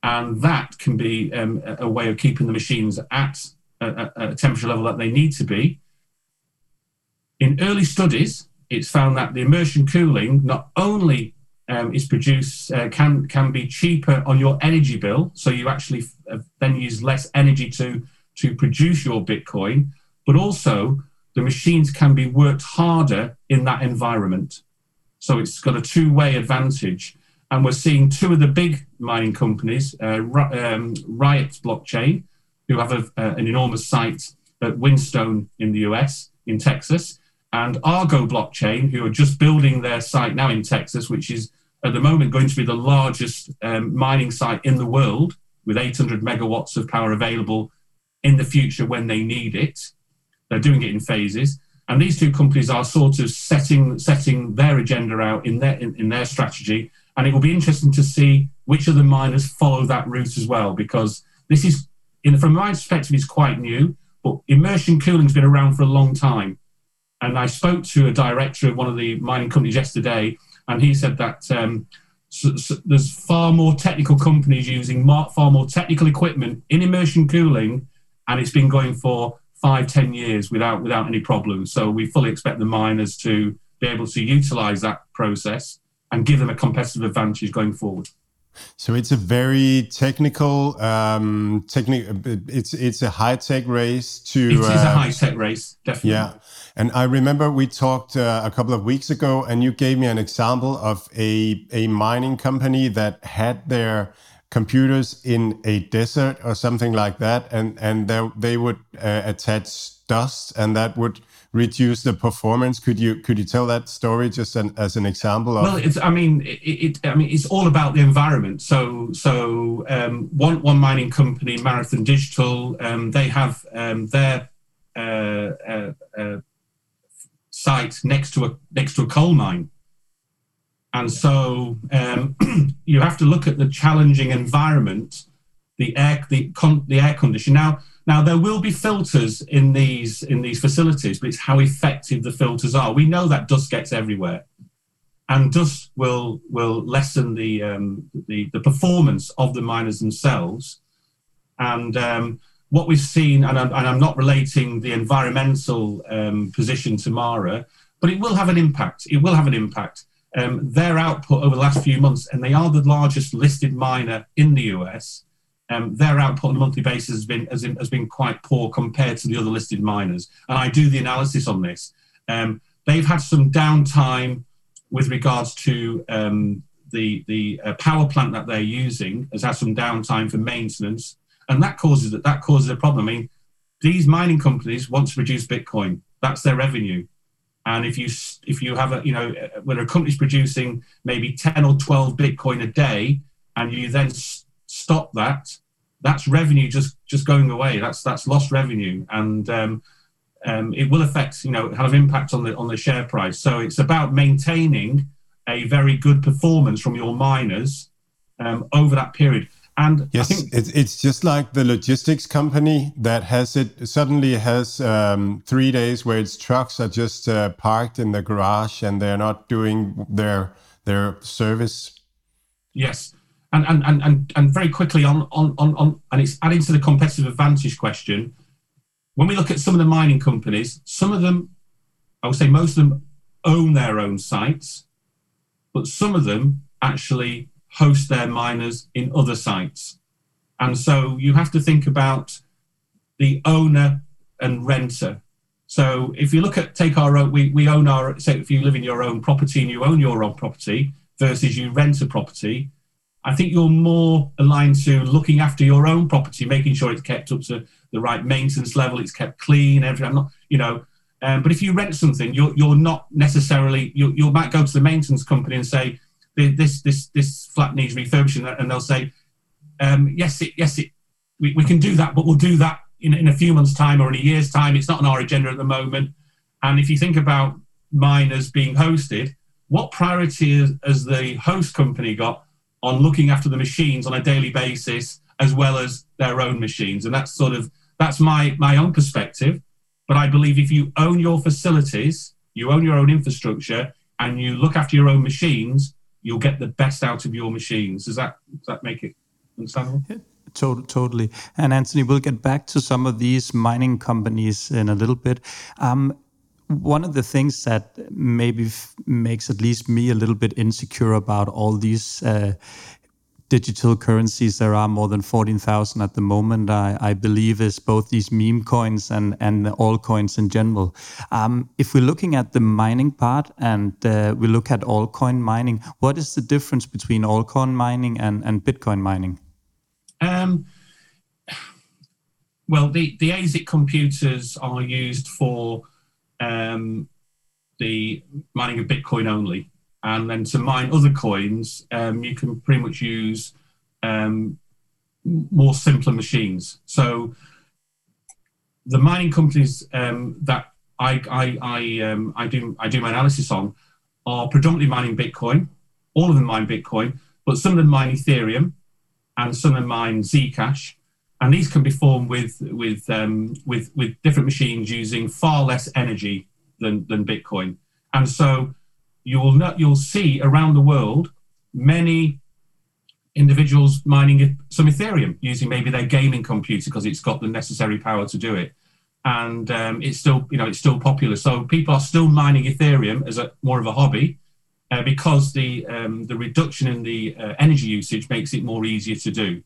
and that can be um, a way of keeping the machines at a, a temperature level that they need to be in early studies, it's found that the immersion cooling not only um, is produced uh, can can be cheaper on your energy bill, so you actually f- then use less energy to to produce your Bitcoin, but also the machines can be worked harder in that environment. So it's got a two-way advantage. And we're seeing two of the big mining companies, uh, um, Riot Blockchain, who have a, uh, an enormous site at Whinstone in the US, in Texas, and Argo Blockchain, who are just building their site now in Texas, which is at the moment going to be the largest um, mining site in the world with 800 megawatts of power available in the future when they need it. They're doing it in phases. And these two companies are sort of setting setting their agenda out in their in, in their strategy. And it will be interesting to see which of the miners follow that route as well, because this is, in, from my perspective, is quite new. But immersion cooling's been around for a long time. And I spoke to a director of one of the mining companies yesterday, and he said that um, so, so there's far more technical companies using far more technical equipment in immersion cooling, and it's been going for five, ten years without without any problems. So we fully expect the miners to be able to utilize that process and give them a competitive advantage going forward. So it's a very technical, um, technical. It's it's a high tech race to. It is uh, a high tech race, definitely. Yeah, and I remember we talked uh, a couple of weeks ago, and you gave me an example of a a mining company that had their computers in a desert or something like that, and and they they would uh, attach dust, and that would reduce the performance. Could you could you tell that story just an, as an example? Of- well, it's I mean it, it, I mean it's all about the environment. So so um, one one mining company, Marathon Digital, um, they have um, their uh, uh, uh, site next to a next to a coal mine. And so um, *clears throat* you have to look at the challenging environment, the air, the, con- the air condition. Now, now there will be filters in these in these facilities, but it's how effective the filters are. We know that dust gets everywhere, and dust will will lessen the um, the, the performance of the miners themselves. And um, what we've seen, and I'm, and I'm, not relating the environmental um, position to Mara, but it will have an impact. It will have an impact um, their output over the last few months, and they are the largest listed miner in the US. Um, their output on a monthly basis has been has, has, been quite poor compared to the other listed miners. And I do the analysis on this. Um, they've had some downtime with regards to um, the the uh, power plant that they're using has had some downtime for maintenance, and that causes that that causes a problem. I mean, these mining companies want to produce Bitcoin. That's their revenue. And if you if you have a you know when a company's producing maybe ten or twelve Bitcoin a day, and you then s- stop that, that's revenue just just going away. That's that's lost revenue, and um, um, it will affect you know have impact on the on the share price. So it's about maintaining a very good performance from your miners um, over that period. And yes, think, it's, it's just like the logistics company that has it suddenly has um, three days where its trucks are just uh, parked in the garage and they're not doing their their service. Yes, and and and and, and very quickly on, on on on and it's adding to the competitive advantage question. When we look at some of the mining companies, some of them, I would say most of them own their own sites, but some of them actually host their miners in other sites. And so you have to think about the owner and renter. So if you look at take our own, we, we own our, say if you live in your own property and you own your own property versus you rent a property, I think you're more aligned to looking after your own property, making sure it's kept up to the right maintenance level, it's kept clean, everything. I'm not, you know, um, but if you rent something, you're, you're not necessarily, you, you might go to the maintenance company and say, this this this flat needs refurbishing, and they'll say, um, yes, it, yes, it, we, we can do that, but we'll do that in, in a few months' time or in a year's time. It's not on our agenda at the moment. And if you think about miners being hosted, what priority has, has the host company got on looking after the machines on a daily basis as well as their own machines? And that's sort of that's my my own perspective. But I believe if you own your facilities, you own your own infrastructure, and you look after your own machines, you'll get the best out of your machines. Does that does that make it understandable? Yeah. Totally. And Anthony, we'll get back to some of these mining companies in a little bit. Um, one of the things that maybe f- makes at least me a little bit insecure about all these uh, digital currencies. There are more than 14,000 at the moment, I, I, believe, is both these meme coins and, and all in general. Um, if we're looking at the mining part and uh, we look at altcoin mining, what is the difference between altcoin mining and, and Bitcoin mining? Um, well, the, the ASIC computers are used for um, the mining of Bitcoin only and then to mine other coins, um, you can pretty much use um, more simpler machines. So the mining companies um, that I I I, um, I do I do my analysis on are predominantly mining Bitcoin. All of them mine Bitcoin, but some of them mine Ethereum, and some of them mine Zcash. And these can be formed with with um, with with different machines using far less energy than than Bitcoin. And so you will not, you'll see around the world many individuals mining some Ethereum using maybe their gaming computer because it's got the necessary power to do it, and um, it's still you know it's still popular. So people are still mining Ethereum as a more of a hobby uh, because the um, the reduction in the uh, energy usage makes it more easier to do.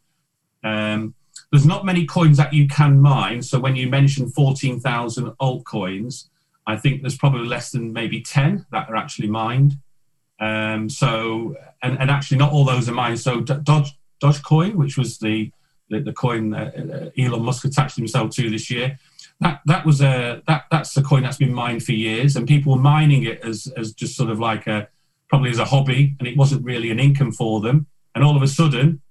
Um, there's not many coins that you can mine. So when you mention 14,000 altcoins, I think there's probably less than maybe 10 that are actually mined. Um, so, and, and actually not all those are mined. So Dodge, Dogecoin, which was the, the, the coin that uh, Elon Musk attached himself to this year, that, that was a, that, that's the coin that's been mined for years and people were mining it as, as just sort of like a, probably as a hobby and it wasn't really an income for them. And all of a sudden,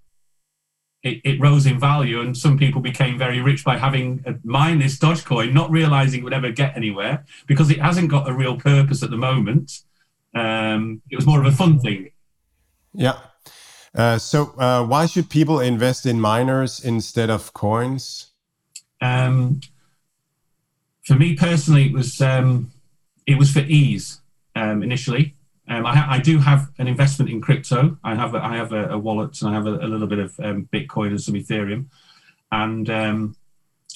it, it, rose in value, and some people became very rich by having mined this Dogecoin, not realizing it would ever get anywhere because it hasn't got a real purpose at the moment. Um, it was more of a fun thing. Yeah. Uh, so, uh, why should people invest in miners instead of coins? Um, for me personally, it was um, it was for ease um, initially. Um, I, I, do have an investment in crypto. I have a, I have a, a wallet and I have a, a little bit of um, Bitcoin and some Ethereum, and um,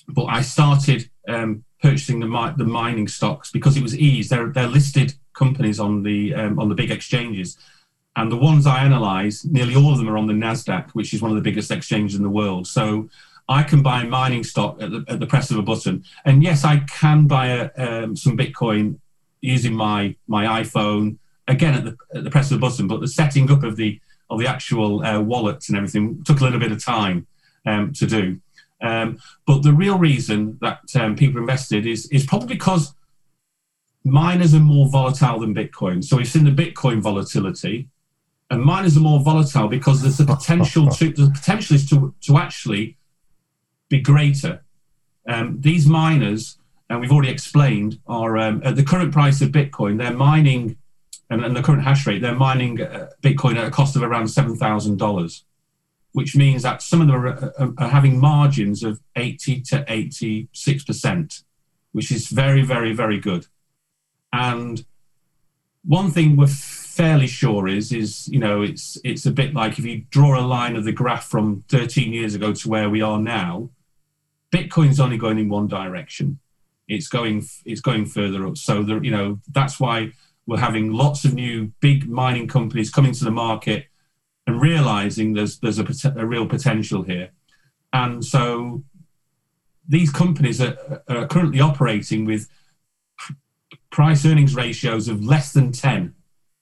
but I started um, purchasing the the mining stocks because it was ease. They're they're listed companies on the um, on the big exchanges, and the ones I analyze, nearly all of them are on the Nasdaq, which is one of the biggest exchanges in the world. So. I can buy mining stock at the, at the press of a button, and yes, I can buy um, some Bitcoin using my my iPhone again at the, at the press of the button, but the setting up of the of the actual uh, wallets and everything took a little bit of time um, to do. Um, but the real reason that um, people invested is is probably because miners are more volatile than Bitcoin. So we've seen the Bitcoin volatility, and miners are more volatile because there's the potential to the potential is to to actually be greater. Um, these miners, and we've already explained, are um, at the current price of Bitcoin. They're mining and, and the current hash rate, they're mining uh, Bitcoin at a cost of around $7,000, which means that some of them are, are, are having margins of 80 to 86%, which is very, very, very good. And one thing we're fairly sure is, is you know, it's it's a bit like if you draw a line of the graph from 13 years ago to where we are now, Bitcoin's only going in one direction. It's going it's going further up. So the, you know that's why we're having lots of new big mining companies coming to the market and realizing there's there's a, a real potential here. And so these companies are, are currently operating with price earnings ratios of less than 10,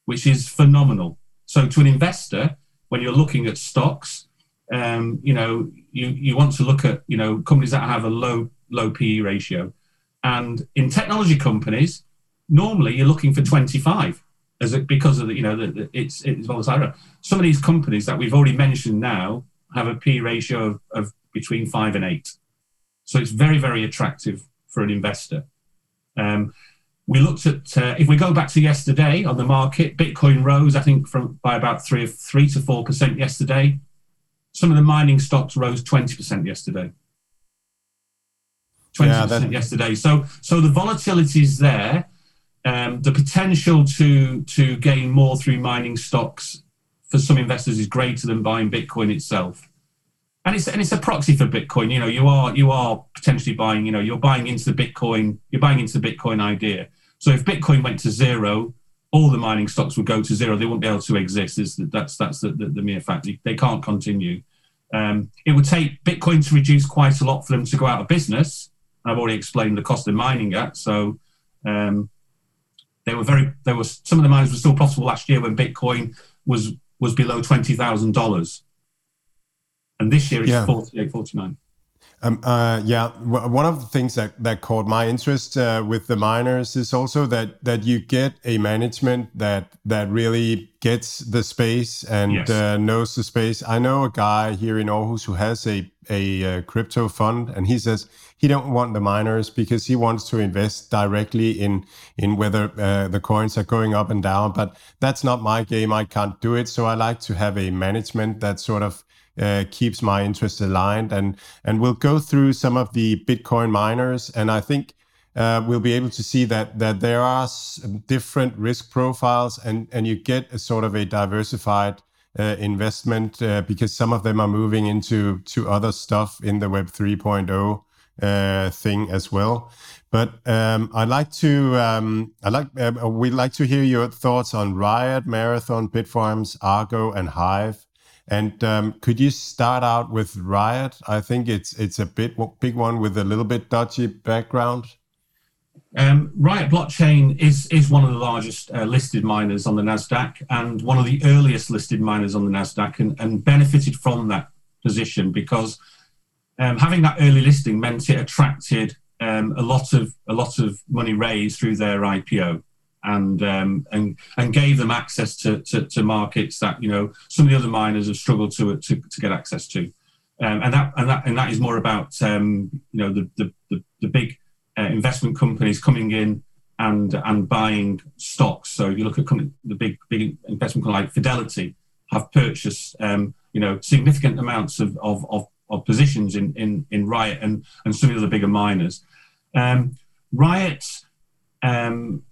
which is phenomenal. So to an investor, when you're looking at stocks, um, you know, you, you want to look at, you know, companies that have a low, low PE ratio. And in technology companies, normally you're looking for 25 as it, because of the, you know, the, the, it's, it's volatile. Some of these companies that we've already mentioned now have a P ratio of, of between five and eight. So it's very, very attractive for an investor. Um, we looked at uh, if we go back to yesterday on the market, Bitcoin rose, I think, from by about three three to four percent yesterday. Some of the mining stocks rose twenty percent yesterday. Twenty yeah, percent yesterday. So so the volatility is there um, the potential to to gain more through mining stocks for some investors is greater than buying Bitcoin itself. And it's and it's a proxy for Bitcoin. You know, you are you are potentially buying. You know, you're buying into the Bitcoin. You're buying into the Bitcoin idea. So if Bitcoin went to zero, all the mining stocks would go to zero. They wouldn't be able to exist. Is that's that's the, the, the, mere fact. They can't continue. Um, it would take Bitcoin to reduce quite a lot for them to go out of business. I've already explained the cost of mining at. So um, they were very. There was some of the miners were still profitable last year when Bitcoin was was below twenty thousand dollars, and this year it's yeah. 48, 49. Um, uh, yeah, one of the things that, that caught my interest uh, with the miners is also that that you get a management that that really gets the space and yes. uh, knows the space. I know a guy here in Aarhus who has a a, a uh, crypto fund, and he says he don't want the miners because he wants to invest directly in in whether uh, the coins are going up and down. But that's not my game. I can't do it. So I like to have a management that sort of uh, keeps my interest aligned. And and we'll go through some of the Bitcoin miners, and I think uh, we'll be able to see that that there are different risk profiles, and and you get a sort of a diversified. Uh, investment uh, because some of them are moving into to other stuff in the Web 3.0 uh, thing as well. But um, I'd like to um, I like uh, we'd like to hear your thoughts on Riot, Marathon, Bitfarms, Argo, and Hive. And um, could you start out with Riot? I think it's it's a bit big one with a little bit dodgy background. Um, Riot blockchain is is one of the largest uh, listed miners on the Nasdaq and one of the earliest listed miners on the Nasdaq, and, and benefited from that position because um, having that early listing meant it attracted um, a lot of a lot of money raised through their IPO and um, and and gave them access to, to, to markets that you know some of the other miners have struggled to to, to get access to, um, and that and that and that is more about um, you know the the the, the big uh, investment companies coming in and and buying stocks. So if you look at company, the big big investment company like Fidelity have purchased um, you know significant amounts of, of, of, of, positions in, in, in Riot and, and some of the other bigger miners. Um, Riot um,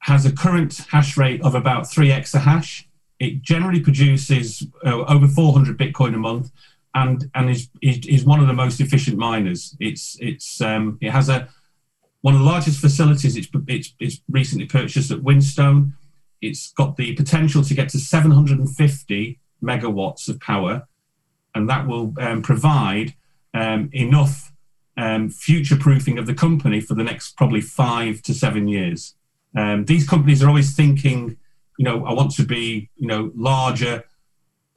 has a current hash rate of about three exahash. It generally produces uh, over 400 Bitcoin a month, and and is, is, is one of the most efficient miners. It's it's um, it has a one of the largest facilities. It's, it's it's recently purchased at Whinstone. It's got the potential to get to 750 megawatts of power, and that will um, provide um, enough um, future proofing of the company for the next probably five to seven years. Um, these companies are always thinking, you know, I want to be, you know, larger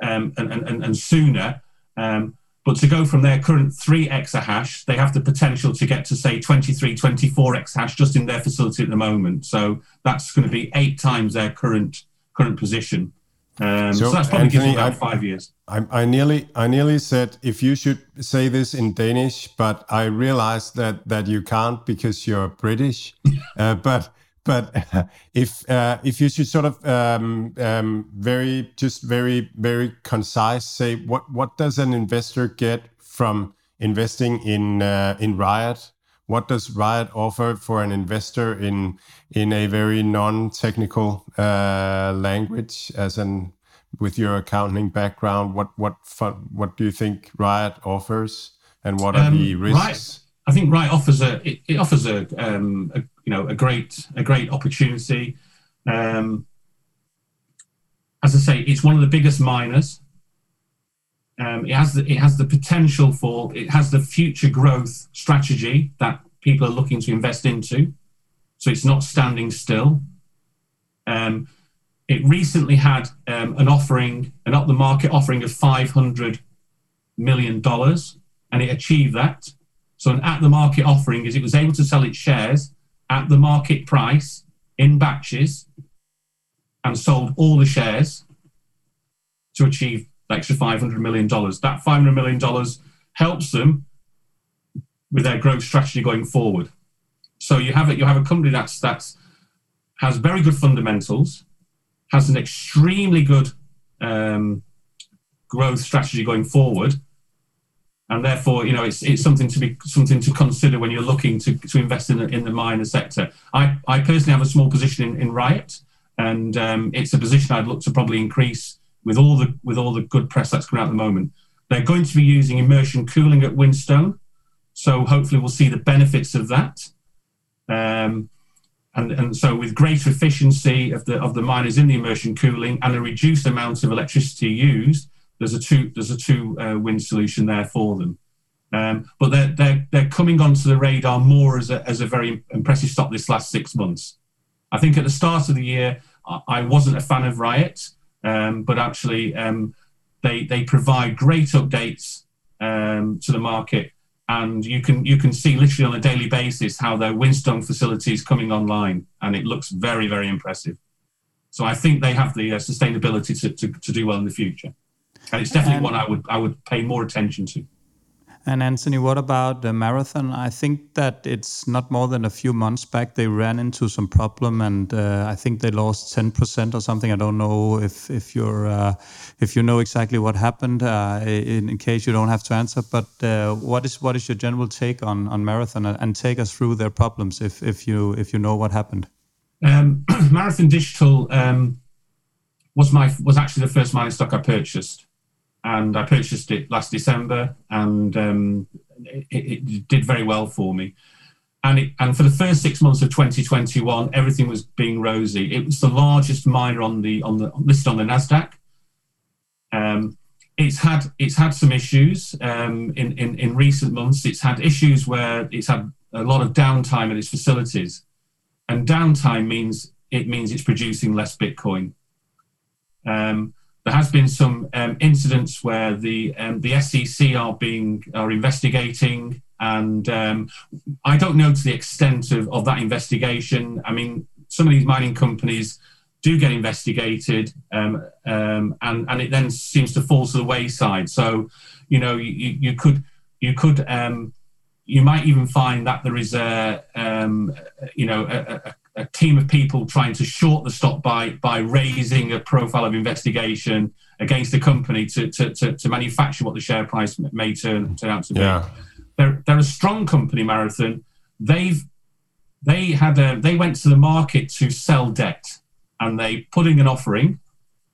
um, and, and, and sooner. Um, but to go from their current 3 exahash, they have the potential to get to, say, 23, 24 exahash just in their facility at the moment. So that's going to be eight times their current current position. Um, so, so, that's probably Anthony, about I, five years. I, I, nearly, I nearly said if you should say this in Danish, but I realized that that you can't because you're British. *laughs* uh, but but *laughs* if uh, if you should sort of um, um, very just very very concise say what what does an investor get from investing in uh, in Riot? What does Riot offer for an investor in in a very non-technical uh, language? As an with your accounting background, what what fun, what do you think Riot offers, and what are um, the risks? Riot, I think Riot offers a it, it offers a, um, a you know a great a great opportunity. Um, as I say, it's one of the biggest miners. Um, it has the it has the potential for it has the future growth strategy that people are looking to invest into. So it's not standing still. Um, it recently had um, an offering, an up the market offering of five hundred million dollars, and it achieved that. So an at the market offering is it was able to sell its shares at the market price in batches and sold all the shares to achieve the extra $500 million. That $500 million helps them with their growth strategy going forward. So you have a, you have a company that's, that's has very good fundamentals, has an extremely good um, growth strategy going forward, and therefore, you know, it's it's something to be something to consider when you're looking to, to invest in the, in the miner sector. I, I personally have a small position in, in Riot, and um, it's a position I'd look to probably increase with all the with all the good press that's coming out at the moment. They're going to be using immersion cooling at Whinstone, so hopefully we'll see the benefits of that. Um, and, and so with greater efficiency of the of the miners in the immersion cooling and a reduced amount of electricity used, there's a two there's a two uh, wind solution there for them. Um, but they're, they're they're coming onto the radar more as a as a very impressive stop this last six months. I think at the start of the year I wasn't a fan of Riot, um, but actually um, they they provide great updates um, to the market and you can you can see literally on a daily basis how their Whinstone facility is coming online, and it looks very very impressive. So I think they have the uh, sustainability to, to, to do well in the future, and it's definitely and, one I would I would pay more attention to. And Anthony, what about the marathon? I think that it's not more than a few months back they ran into some problem, and uh, I think they lost ten percent or something. I don't know if if you're uh, if you know exactly what happened. Uh, in, in, case you don't have to answer, but uh, what is what is your general take on on marathon, and take us through their problems if if you if you know what happened. Um, *clears throat* marathon Digital um, was my was actually the first mining stock I purchased and I purchased it last December, and um, it, it, did very well for me. And it, and for the first six months of 2021, everything was being rosy. It was the largest miner on the on the listed on the Nasdaq. Um, it's had it's had some issues um, in, in in recent months. It's had issues where it's had a lot of downtime at its facilities, and downtime means it means it's producing less Bitcoin. Um, there has been some um, incidents where the um, the SEC are being are investigating, and um, I don't know to the extent of, of that investigation. I mean, some of these mining companies do get investigated, um, um, and and it then seems to fall to the wayside. So, you know, you, you could you could um, you might even find that there is a you know a, a a team of people trying to short the stock by by raising a profile of investigation against the company to to, to, to manufacture what the share price may turn, turn out to be. Yeah. They're, they're a strong company, Marathon. They've they had a, they went to the market to sell debt, and they put in an offering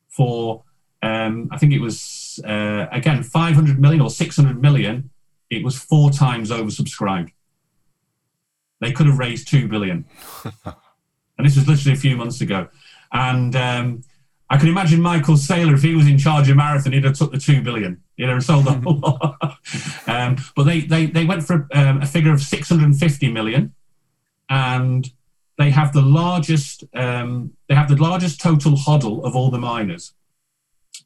for um, I think it was uh, again 500 million or 600 million. It was four times oversubscribed. They could have raised two billion. *laughs* And this was literally a few months ago. And um, I can imagine Michael Saylor, if he was in charge of Marathon, he'd have took the two billion. He'd have sold the whole lot. *laughs* um, but they, they, they went for um, a figure of 650 million. And they have the largest um, they have the largest total hodl of all the miners.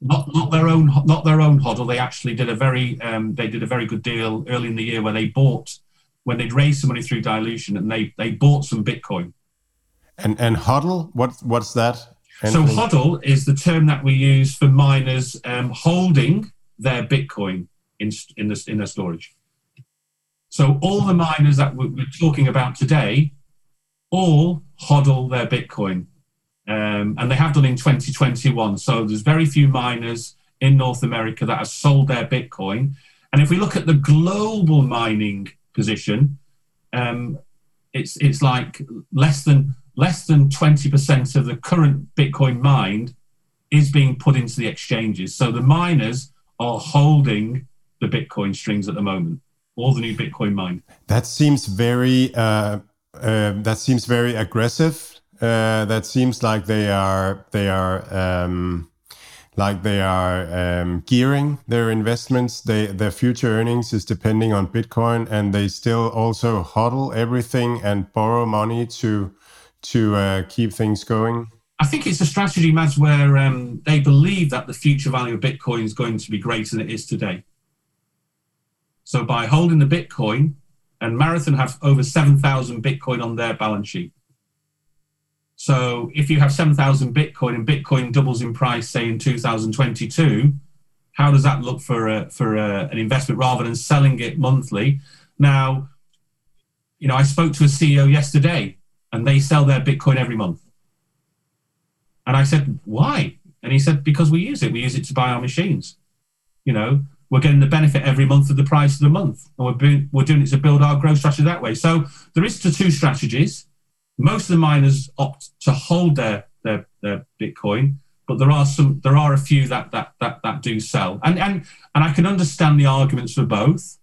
Not, not their own not their own hodl. They actually did a very um, they did a very good deal early in the year where they bought when they'd raised some money through dilution and they they bought some Bitcoin and and hodl, what what's that? So hodl is the term that we use for miners um, holding their Bitcoin in in the in their storage. So all the miners that we're talking about today, all hodl their Bitcoin, um, and they have done in 2021. So there's very few miners in North America that have sold their Bitcoin. And if we look at the global mining position, um, it's it's like less than less than 20% of the current Bitcoin mined is being put into the exchanges. So the miners are holding the Bitcoin strings at the moment, all the new Bitcoin mined. That seems very uh, uh, that seems very aggressive. Uh, that seems like they are they are um, like they are um, gearing their investments. They their future earnings is depending on Bitcoin, and they still also hodl everything and borrow money to to uh, keep things going? I think it's a strategy, Mads, where um, they believe that the future value of Bitcoin is going to be greater than it is today. So by holding the Bitcoin, and Marathon have over 7,000 Bitcoin on their balance sheet. So if you have 7,000 Bitcoin and Bitcoin doubles in price, say in 2022, how does that look for a, for a, an investment rather than selling it monthly? Now, you know, I spoke to a CEO yesterday and they sell their Bitcoin every month. And I said, why? And he said, because we use it. We use it to buy our machines. You know, we're getting the benefit every month of the price of the month. And we're, doing, we're doing it to build our growth strategy that way. So there is two strategies. Most of the miners opt to hold their, their, their Bitcoin, but there are some there are a few that that that, that do sell. And and and I can understand the arguments for both.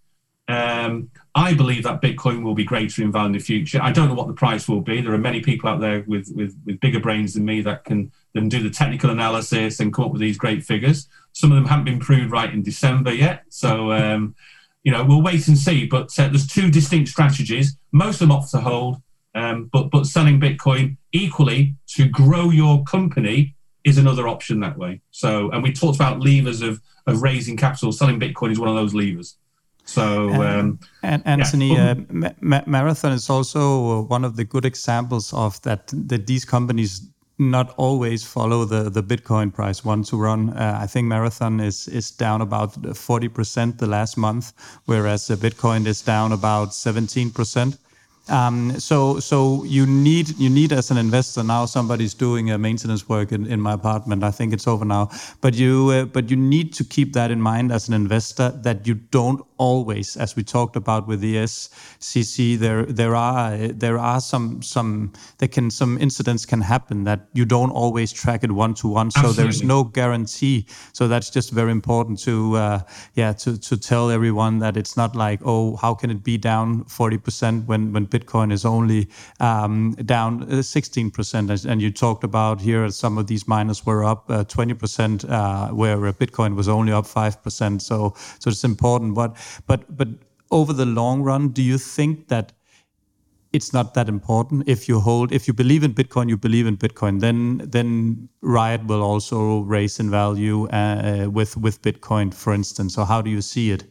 Um, I believe that Bitcoin will be greater in value in the future. I don't know what the price will be. There are many people out there with with, with bigger brains than me that can then do the technical analysis and come up with these great figures. Some of them haven't been proved right in December yet, so um, you know we'll wait and see. But uh, there's two distinct strategies. Most of them opt to hold, um, but but selling Bitcoin equally to grow your company is another option that way. So, and we talked about levers of of raising capital. Selling Bitcoin is one of those levers. So, um, and Anthony, yeah. uh, Ma- Marathon is also one of the good examples of that. That these companies not always follow the the Bitcoin price one to run. Uh, I think Marathon is is down about forty percent the last month, whereas the Bitcoin is down about seventeen percent. Um, so so you need you need as an investor now somebody's doing a maintenance work in, in my apartment. I think it's over now, but you uh, but you need to keep that in mind as an investor that you don't always, as we talked about with the SEC, there there are there are some some there can some incidents can happen that you don't always track it one to one. So there's no guarantee. So that's just very important to uh, yeah to to tell everyone that it's not like oh how can it be down 40% when when Bitcoin is only um, down 16%. Uh, and you talked about here some of these miners were up 20%, uh, uh, where Bitcoin was only up 5%. So so it's important. But but but over the long run, do you think that it's not that important if you hold if you believe in bitcoin you believe in bitcoin then then riot will also raise in value uh, with with bitcoin for instance so how do you see it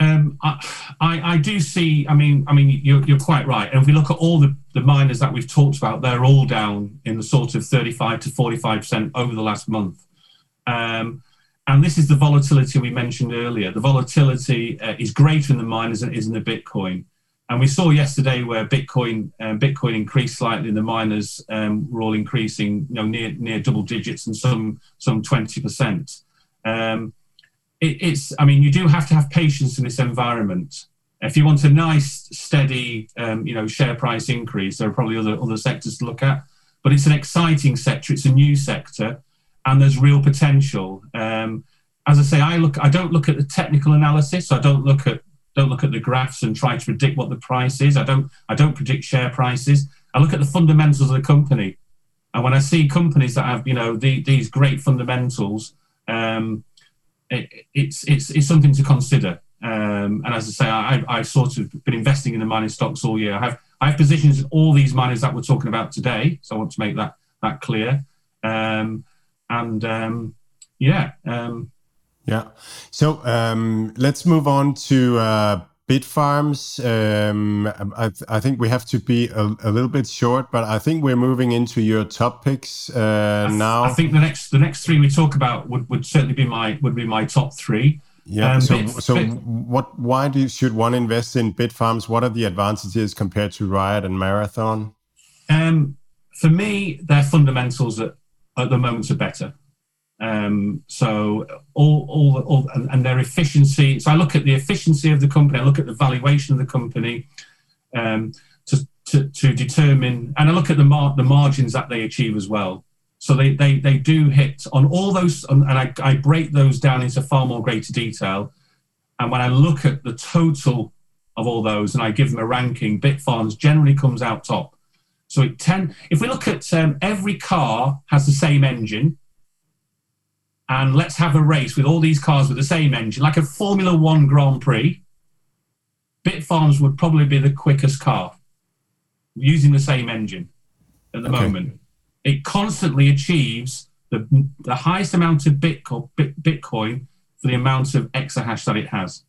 um, I, I, do see. I mean, I mean, you're, you're quite right. And if we look at all the, the miners that we've talked about, they're all down in the sort of 35 to 45 percent over the last month. Um, and this is the volatility we mentioned earlier. The volatility uh, is greater in the miners than it is in the Bitcoin. And we saw yesterday where Bitcoin um, Bitcoin increased slightly, the miners um, were all increasing, you know, near near double digits and some some twenty percent. Um, it, it's, I mean, you do have to have patience in this environment. If you want a nice, steady, um, you know, share price increase, there are probably other other sectors to look at. But it's an exciting sector. It's a new sector, and there's real potential. Um, as I say, I look. I don't look at the technical analysis. I don't look at don't look at the graphs and try to predict what the price is. I don't. I don't predict share prices. I look at the fundamentals of the company, and when I see companies that have you know the, these great fundamentals, um, it, it's it's it's something to consider. Um, and as I say, I, I've sort of been investing in the mining stocks all year. I have I have positions in all these miners that we're talking about today, so I want to make that that clear. Um, and um, yeah, um, yeah. So um, let's move on to uh, Bitfarms. Um, I, th- I, think we have to be a, a, little bit short, but I think we're moving into your top picks uh, I th- now. I think the next the next three we talk about would, would certainly be my would be my top three. Yeah. Um, so, Bit, so Bit, what? Why do you, should one invest in Bitfarms? What are the advantages compared to Riot and Marathon? Um, for me, their fundamentals at, at the moment are better. Um, so all, all, all and, and, their efficiency. So I look at the efficiency of the company. I look at the valuation of the company um, to, to, to determine, and I look at the mar- the margins that they achieve as well. So they they, they do hit on all those, and I, I break those down into far more greater detail. And when I look at the total of all those, and I give them a ranking, Bitfarms generally comes out top. So it ten. If we look at um, every car has the same engine and let's have a race with all these cars with the same engine, like a Formula One Grand Prix. Bitfarms would probably be the quickest car using the same engine at the okay. moment. It constantly achieves the, the highest amount of Bitcoin for the amount of exahash that it has.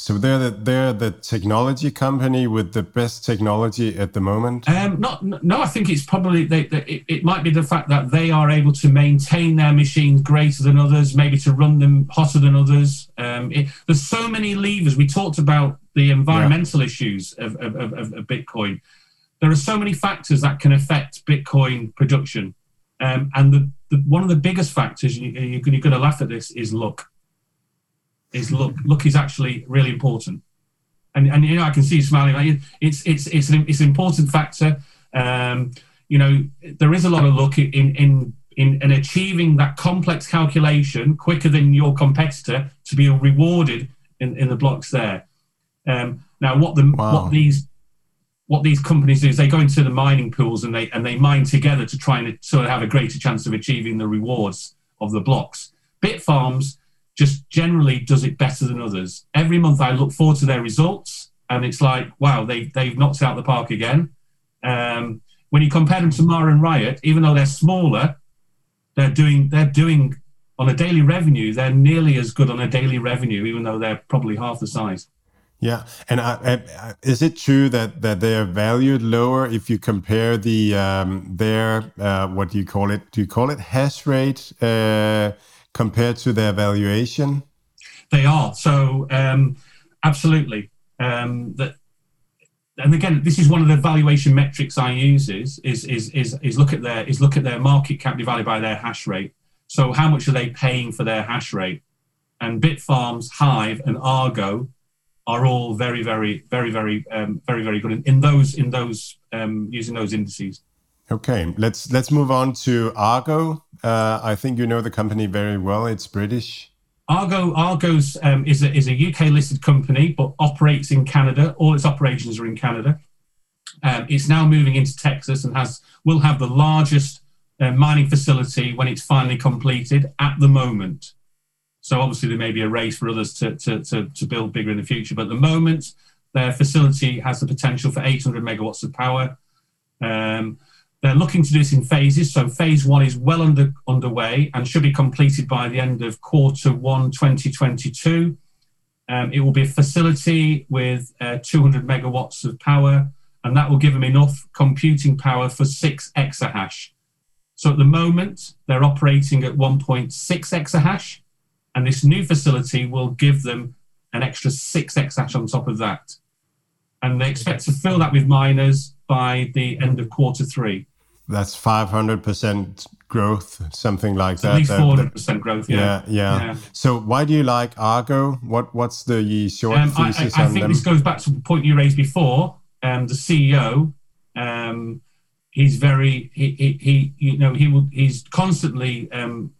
So they're the, they're the technology company with the best technology at the moment. Um, not no, I think it's probably they, they, it, it, might be the fact that they are able to maintain their machines greater than others, maybe to run them hotter than others. Um, it, there's so many levers. We talked about the environmental yeah. issues of, of, of, of, Bitcoin. There are so many factors that can affect Bitcoin production, um, and the, the, one of the biggest factors you, you're going to laugh at this is luck is look. Look is actually really important, and and you know I can see you smiling. Like it's it's it's an it's an important factor. Um, you know there is a lot of luck in in in, in achieving that complex calculation quicker than your competitor to be rewarded in, in the blocks there. Um, Now, what the Wow. what these what these companies do is they go into the mining pools and they and they mine together to try and sort of have a greater chance of achieving the rewards of the blocks. Bitfarms just generally does it better than others. Every month I look forward to their results, and it's like, wow, they they've knocked out the park again. Um, when you compare them to Mara and Riot, even though they're smaller, they're doing they're doing on a daily revenue, they're nearly as good on a daily revenue, even though they're probably half the size. Yeah, and I, I, is it true that that they're valued lower if you compare the um, their uh, what do you call it? Do you call it hash rate uh, compared to their valuation? They are so um, absolutely. Um, that, and again, this is one of the valuation metrics I use is is is is, is look at their is look at their market cap divided by their hash rate. So how much are they paying for their hash rate? And Bitfarms, Hive, and Argo are all very, very, very, very, um, very, very good in, in those in those um, using those indices. Okay, let's let's move on to Argo. Uh, I think you know the company very well. It's British. Argo Argos um, is a is a UK listed company, but operates in Canada. All its operations are in Canada. Um, it's now moving into Texas and has will have the largest uh, mining facility when it's finally completed at the moment. So obviously there may be a race for others to to, to, to build bigger in the future, but at the moment their facility has the potential for 800 megawatts of power. Um, they're looking to do this in phases. So phase one is well under underway and should be completed by the end of quarter one 2022. Um, it will be a facility with uh, 200 megawatts of power, and that will give them enough computing power for six exahash. So at the moment, they're operating at 1.6 exahash, and this new facility will give them an extra six exahash on top of that. And they expect to fill that with miners by the end of quarter three. That's five hundred percent growth, something like At that. least 400% growth. yeah, Yeah. yeah, Yeah. So why do you like Argo? What what's the short Um, I, I, I on think them? this goes back to the point you raised before. Um, the CEO, um, he's very he, he, he you know he will he's constantly um,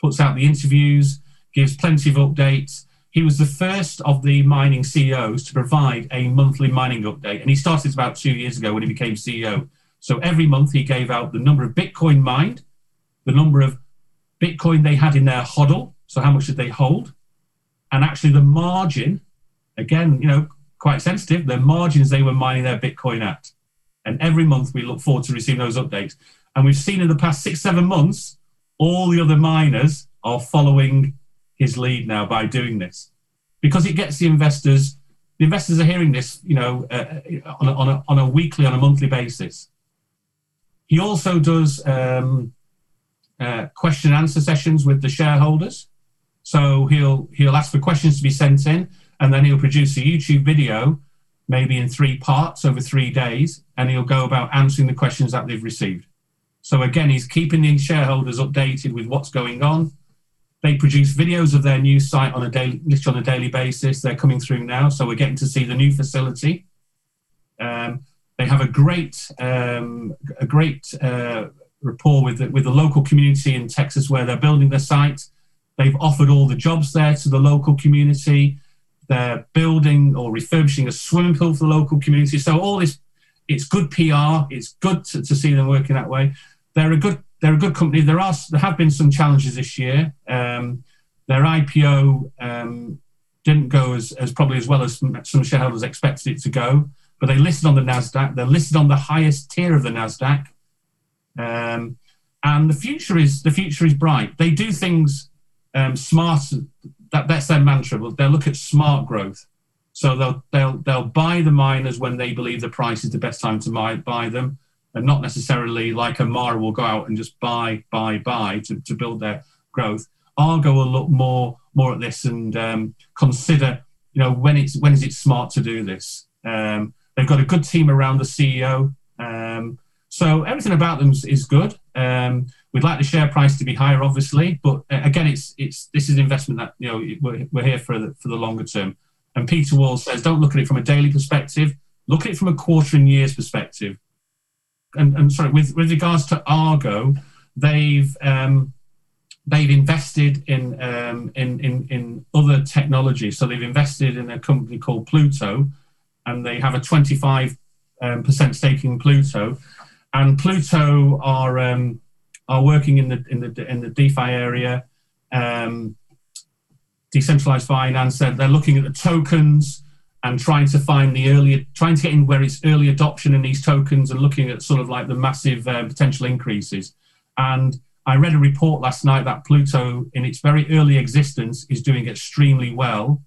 puts out the interviews, gives plenty of updates. He was the first of the mining CEOs to provide a monthly mining update, and he started about two years ago when he became CEO. So every month he gave out the number of Bitcoin mined, the number of Bitcoin they had in their hodl, so how much did they hold, and actually the margin, again, you know, quite sensitive, the margins they were mining their Bitcoin at. And every month we look forward to receiving those updates. And we've seen in the past six, seven months, all the other miners are following his lead now by doing this because it gets the investors, the investors are hearing this, you know, uh, on, a, on, a, on a weekly, on a monthly basis. He also does um, uh, question and answer sessions with the shareholders. So he'll he'll ask for questions to be sent in, and then he'll produce a YouTube video, maybe in three parts over three days, and he'll go about answering the questions that they've received. So again, he's keeping the shareholders updated with what's going on. They produce videos of their new site on a daily, literally on a daily basis. They're coming through now, so we're getting to see the new facility. Um, they have a great, um, a great uh, rapport with the, with the local community in Texas where they're building their site. They've offered all the jobs there to the local community. They're building or refurbishing a swimming pool for the local community. So all this, it's good PR. It's good to, to see them working that way. They're a good, they're a good company. There are, there have been some challenges this year. Um, their IPO um, didn't go as, as probably as well as some, some shareholders expected it to go. But they listed on the Nasdaq. They're listed on the highest tier of the Nasdaq. Um, and the future is the future is bright. They do things um, smart. That, that's their mantra. They'll look at smart growth. So they'll they'll they'll buy the miners when they believe the price is the best time to buy, buy them, and not necessarily like Amara will go out and just buy buy buy to, to build their growth. Argo will look more more at this and um, consider you know when it's when is it smart to do this. Um, they've got a good team around the CEO. Um, so everything about them is, good. Um, we'd like the share price to be higher, obviously, but uh, again, it's it's this is an investment that you know we're, we're here for the, for the longer term. And Peter Wall says, don't look at it from a daily perspective. Look at it from a quarter and years perspective. And, and sorry, with with regards to Argo, they've um, they've invested in, um, in in in other technology. So they've invested in a company called Pluto, and they have a 25 um, percent stake in Pluto. And Pluto are um, are working in the in the in the DeFi area, um, decentralized finance. They're, they're looking at the tokens and trying to find the early, trying to get in where it's early adoption in these tokens and looking at sort of like the massive uh, potential increases. And I read a report last night that Pluto, in its very early existence, is doing extremely well.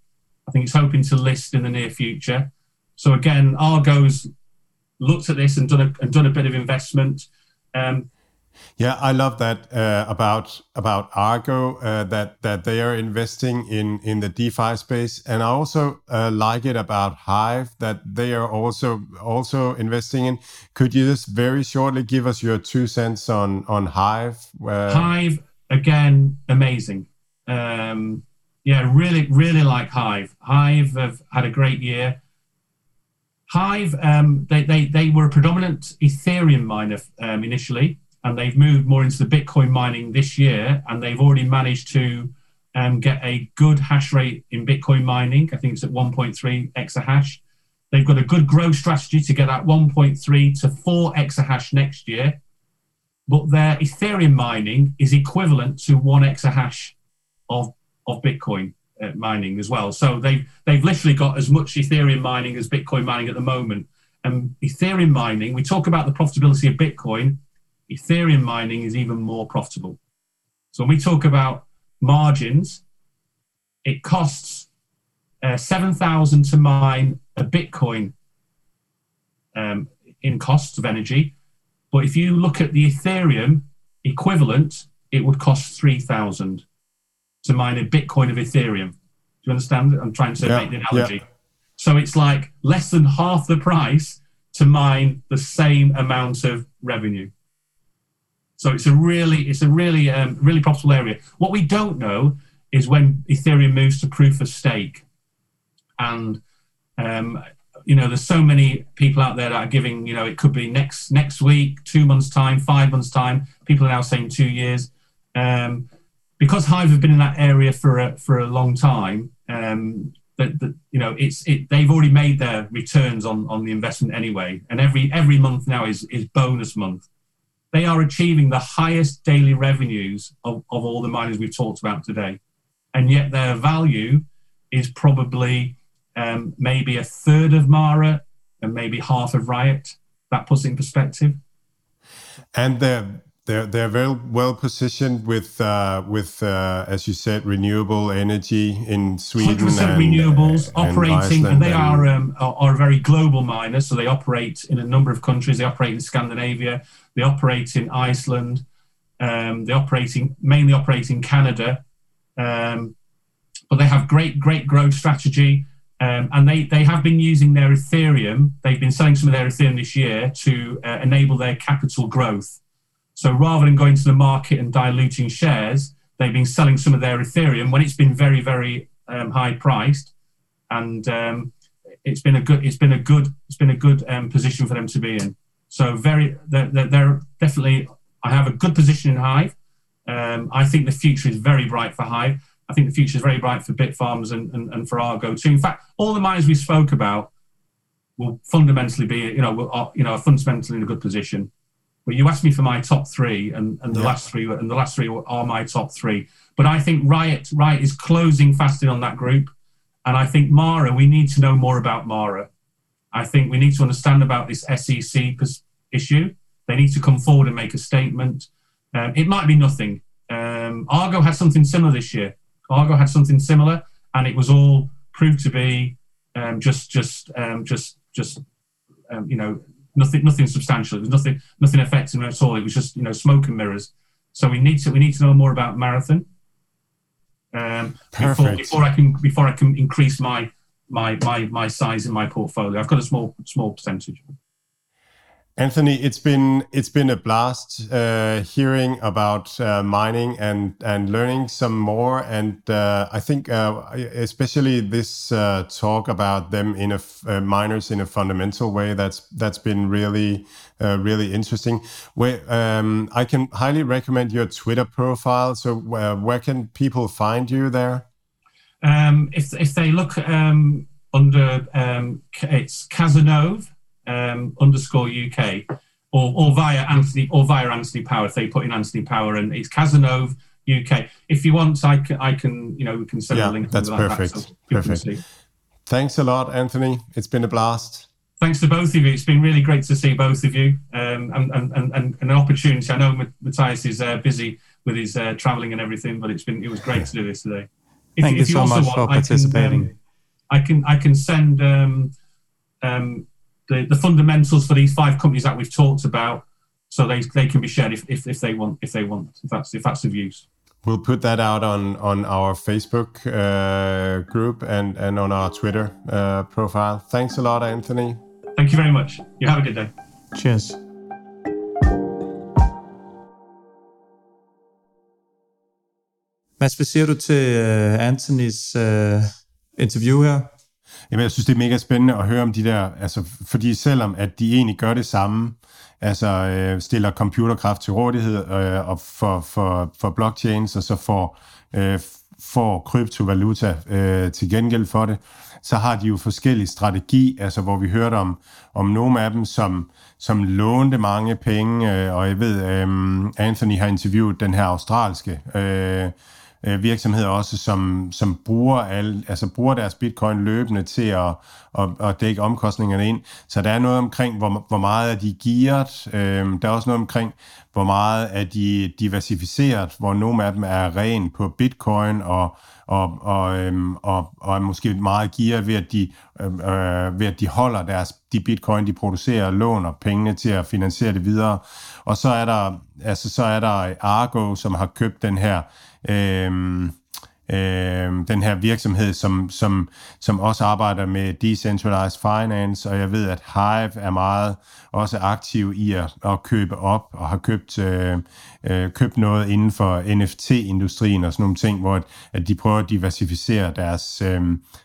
I think it's hoping to list in the near future. So again, Argo's looked at this and done a, and done a bit of investment. Um, yeah, I love that uh, about about Argo uh, that that they are investing in in the DeFi space, and I also uh, like it about Hive that they are also also investing in. Could you just very shortly give us your two cents on on Hive? Hive again, amazing. Um, yeah, really really like Hive. Hive have had a great year. Hive, um, they, they, they were a predominant Ethereum miner um, initially and they've moved more into the Bitcoin mining this year, and they've already managed to um, get a good hash rate in Bitcoin mining. I think it's at 1.3 exahash. They've got a good growth strategy to get that 1.3 to 4 exahash next year. But their Ethereum mining is equivalent to one exahash of, of Bitcoin uh, mining as well. So they've, they've literally got as much Ethereum mining as Bitcoin mining at the moment. And Ethereum mining, we talk about the profitability of Bitcoin, Ethereum mining is even more profitable. So when we talk about margins, it costs uh, 7,000 to mine a Bitcoin um, in costs of energy. But if you look at the Ethereum equivalent, it would cost 3,000 to mine a Bitcoin of Ethereum. Do you understand? I'm trying to yeah, make the analogy. Yeah. So it's like less than half the price to mine the same amount of revenue. So it's a really, it's a really, um, really profitable area. What we don't know is when Ethereum moves to proof of stake, and um, you know, there's so many people out there that are giving, you know, it could be next next week, two months time, five months time. People are now saying two years. Um, because Hive have been in that area for a, for a long time, um, that, that you know it's it, they've already made their returns on on the investment anyway, and every every month now is is bonus month they are achieving the highest daily revenues of, of all the miners we've talked about today. And yet their value is probably um, maybe a third of Mara and maybe half of Riot. That puts it in perspective. And they're they're they're very well positioned with uh, with uh, as you said renewable energy in Sweden. 100% and, renewables operating, and, and they and, are, um, are are a very global miner. So they operate in a number of countries. They operate in Scandinavia. They operate in Iceland. Um, they operating mainly operate in Canada, um, but they have great great growth strategy. Um, and they, they have been using their Ethereum. They've been selling some of their Ethereum this year to uh, enable their capital growth. So rather than going to the market and diluting shares, they've been selling some of their Ethereum when it's been very, very um, high priced, and um, it's been a good, it's been a good, it's been a good um, position for them to be in. So very, they're, they're, definitely. I have a good position in Hive. Um, I think the future is very bright for Hive. I think the future is very bright for Bitfarms and, and, and for Argo too. In fact, all the miners we spoke about will fundamentally be, you know, will, you know, are fundamentally in a good position. But you asked me for my top three, and, and the yeah. last three and the last three are my top three. But I think Riot Riot is closing fast in on that group, and I think Mara. We need to know more about Mara. I think we need to understand about this SEC issue. They need to come forward and make a statement. Um, it might be nothing. Um, Argo had something similar this year. Argo had something similar, and it was all proved to be um, just, just, um, just, just, um, you know, nothing nothing substantial. was nothing nothing affecting at all. It was just you know smoke and mirrors. So we need to we need to know more about marathon um, before, before I can before I can increase my my my my size in my portfolio. I've got a small small percentage. Anthony, it's been it's been a blast uh, hearing about uh, mining and and learning some more. And uh, I think uh, especially this uh, talk about them in a uh, miners in a fundamental way. That's that's been really really interesting. Where um, I can highly recommend your Twitter profile. So where can people find you there? Um, if if they look um, under um, it's Casanova um, underscore UK or, or via Anthony or via Anthony Power if they put in Anthony Power and it's Casanova UK. If you want, I can, I can you know we can send Yeah, a link. that's under that, perfect. so Perfect. Thanks a lot, Anthony. It's been a blast. Thanks to both of you. It's been really great to see both of you um, and, and, and, and an opportunity. I know Mathias is uh, busy with his uh, traveling and everything, but it's been it was great to do this today. If, Thank you so also much for I can, participating. um, I can I can send um, um, the the fundamentals for these five companies that we've talked about, so they, they can be shared if, if, if they want if they want if that's if that's of use. We'll put that out on on our Facebook uh, group and and on our Twitter uh, profile. Thanks a lot, Anthony. Thank you very much. You have a good day. Cheers. Mads, hvad siger du til uh, Anthonys uh, interview her? Jamen, jeg synes, det er mega spændende at høre om de der, altså, fordi selvom at de egentlig gør det samme, altså øh, stiller computerkraft til rådighed øh, og for, for, for blockchains, og så får, øh, får kryptovaluta øh, til gengæld for det, så har de jo forskellige strategi, altså hvor vi hørte om, om nogle af dem, som, som lånte mange penge, øh, og jeg ved, øh, Anthony har interviewet den her australske øh, øh, virksomheder også, som, som bruger, al, altså bruger deres bitcoin løbende til at, at, at dække omkostningerne ind. Så der er noget omkring, hvor, hvor meget er de gearet. Øh, der er også noget omkring, hvor meget er de diversificeret, hvor nogle af dem er ren på bitcoin og, og, og, øhm, og, og er måske meget gearet ved, at de, øh, øh, ved, at de holder deres, de bitcoin, de producerer og låner pengene til at finansiere det videre. Og så er der, altså, så er der Argo, som har købt den her Øh, øh, den her virksomhed, som, som, som også arbejder med decentralized finance, og jeg ved, at Hive er meget også aktiv i at, at købe op, og har købt, øh, øh, købt noget inden for NFT-industrien og sådan nogle ting, hvor at, at de prøver at diversificere deres, øh,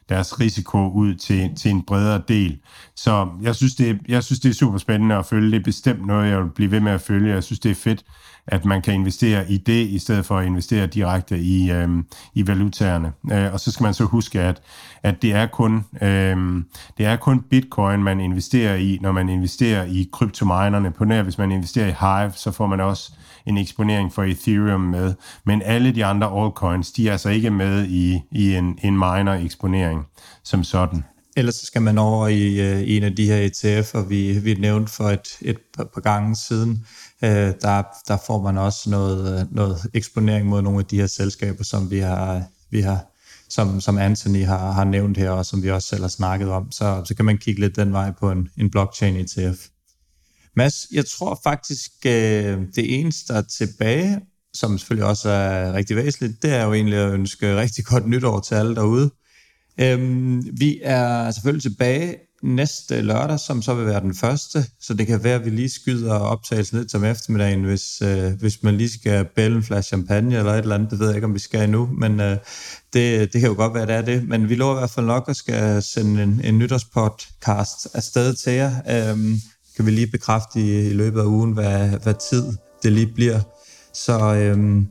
deres risiko ud til, til en bredere del. Så jeg synes, det, jeg synes, det er super spændende at følge. Det er bestemt noget, jeg vil blive ved med at følge. Jeg synes, det er fedt, at man kan investere i det, i stedet for at investere direkte i, øh, i valutaerne. Øh, og så skal man så huske, at, at det, er kun, øh, det er kun bitcoin, man investerer i, når man investerer i kryptominerne. På nær, hvis man investerer i Hive, så får man også en eksponering for Ethereum med. Men alle de andre altcoins, de er altså ikke med i, i en, en miner-eksponering som sådan. Ellers så skal man over i øh, en af de her ETF'er, vi, vi nævnte for et, et par, par gange siden. Øh, der, der får man også noget, noget eksponering mod nogle af de her selskaber, som vi har, vi har som, som Anthony har, har nævnt her, og som vi også selv har snakket om. Så, så kan man kigge lidt den vej på en, en blockchain ETF. Mads, jeg tror faktisk, øh, det eneste, der er tilbage, som selvfølgelig også er rigtig væsentligt, det er jo egentlig at ønske rigtig godt nytår til alle derude. Øhm, vi er selvfølgelig tilbage næste lørdag, som så vil være den første, så det kan være, at vi lige skyder optagelsen lidt som eftermiddagen, hvis, øh, hvis man lige skal bælge en flaske champagne eller et eller andet. Det ved jeg ikke, om vi skal endnu, men øh, det, det kan jo godt være, det er det. Men vi lover i hvert fald nok at skal sende en, en nytårspodcast afsted til jer. Øhm, kan vi lige bekræfte i, i løbet af ugen, hvad, hvad tid det lige bliver. Så Øh,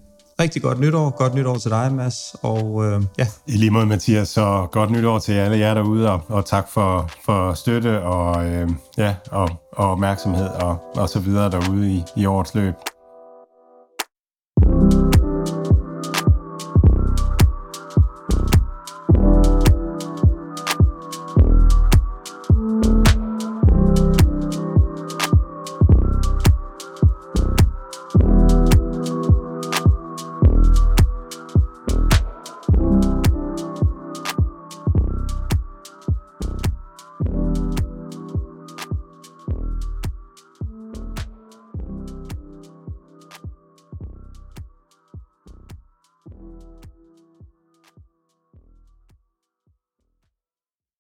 rigtig godt nytår. Godt nytår til dig, Mads. Og øh, ja, I lige måde, Mathias, så godt nytår til alle jer derude, og, og tak for, for støtte og, øh, ja, og, og opmærksomhed og, og så videre derude i, i årets løb.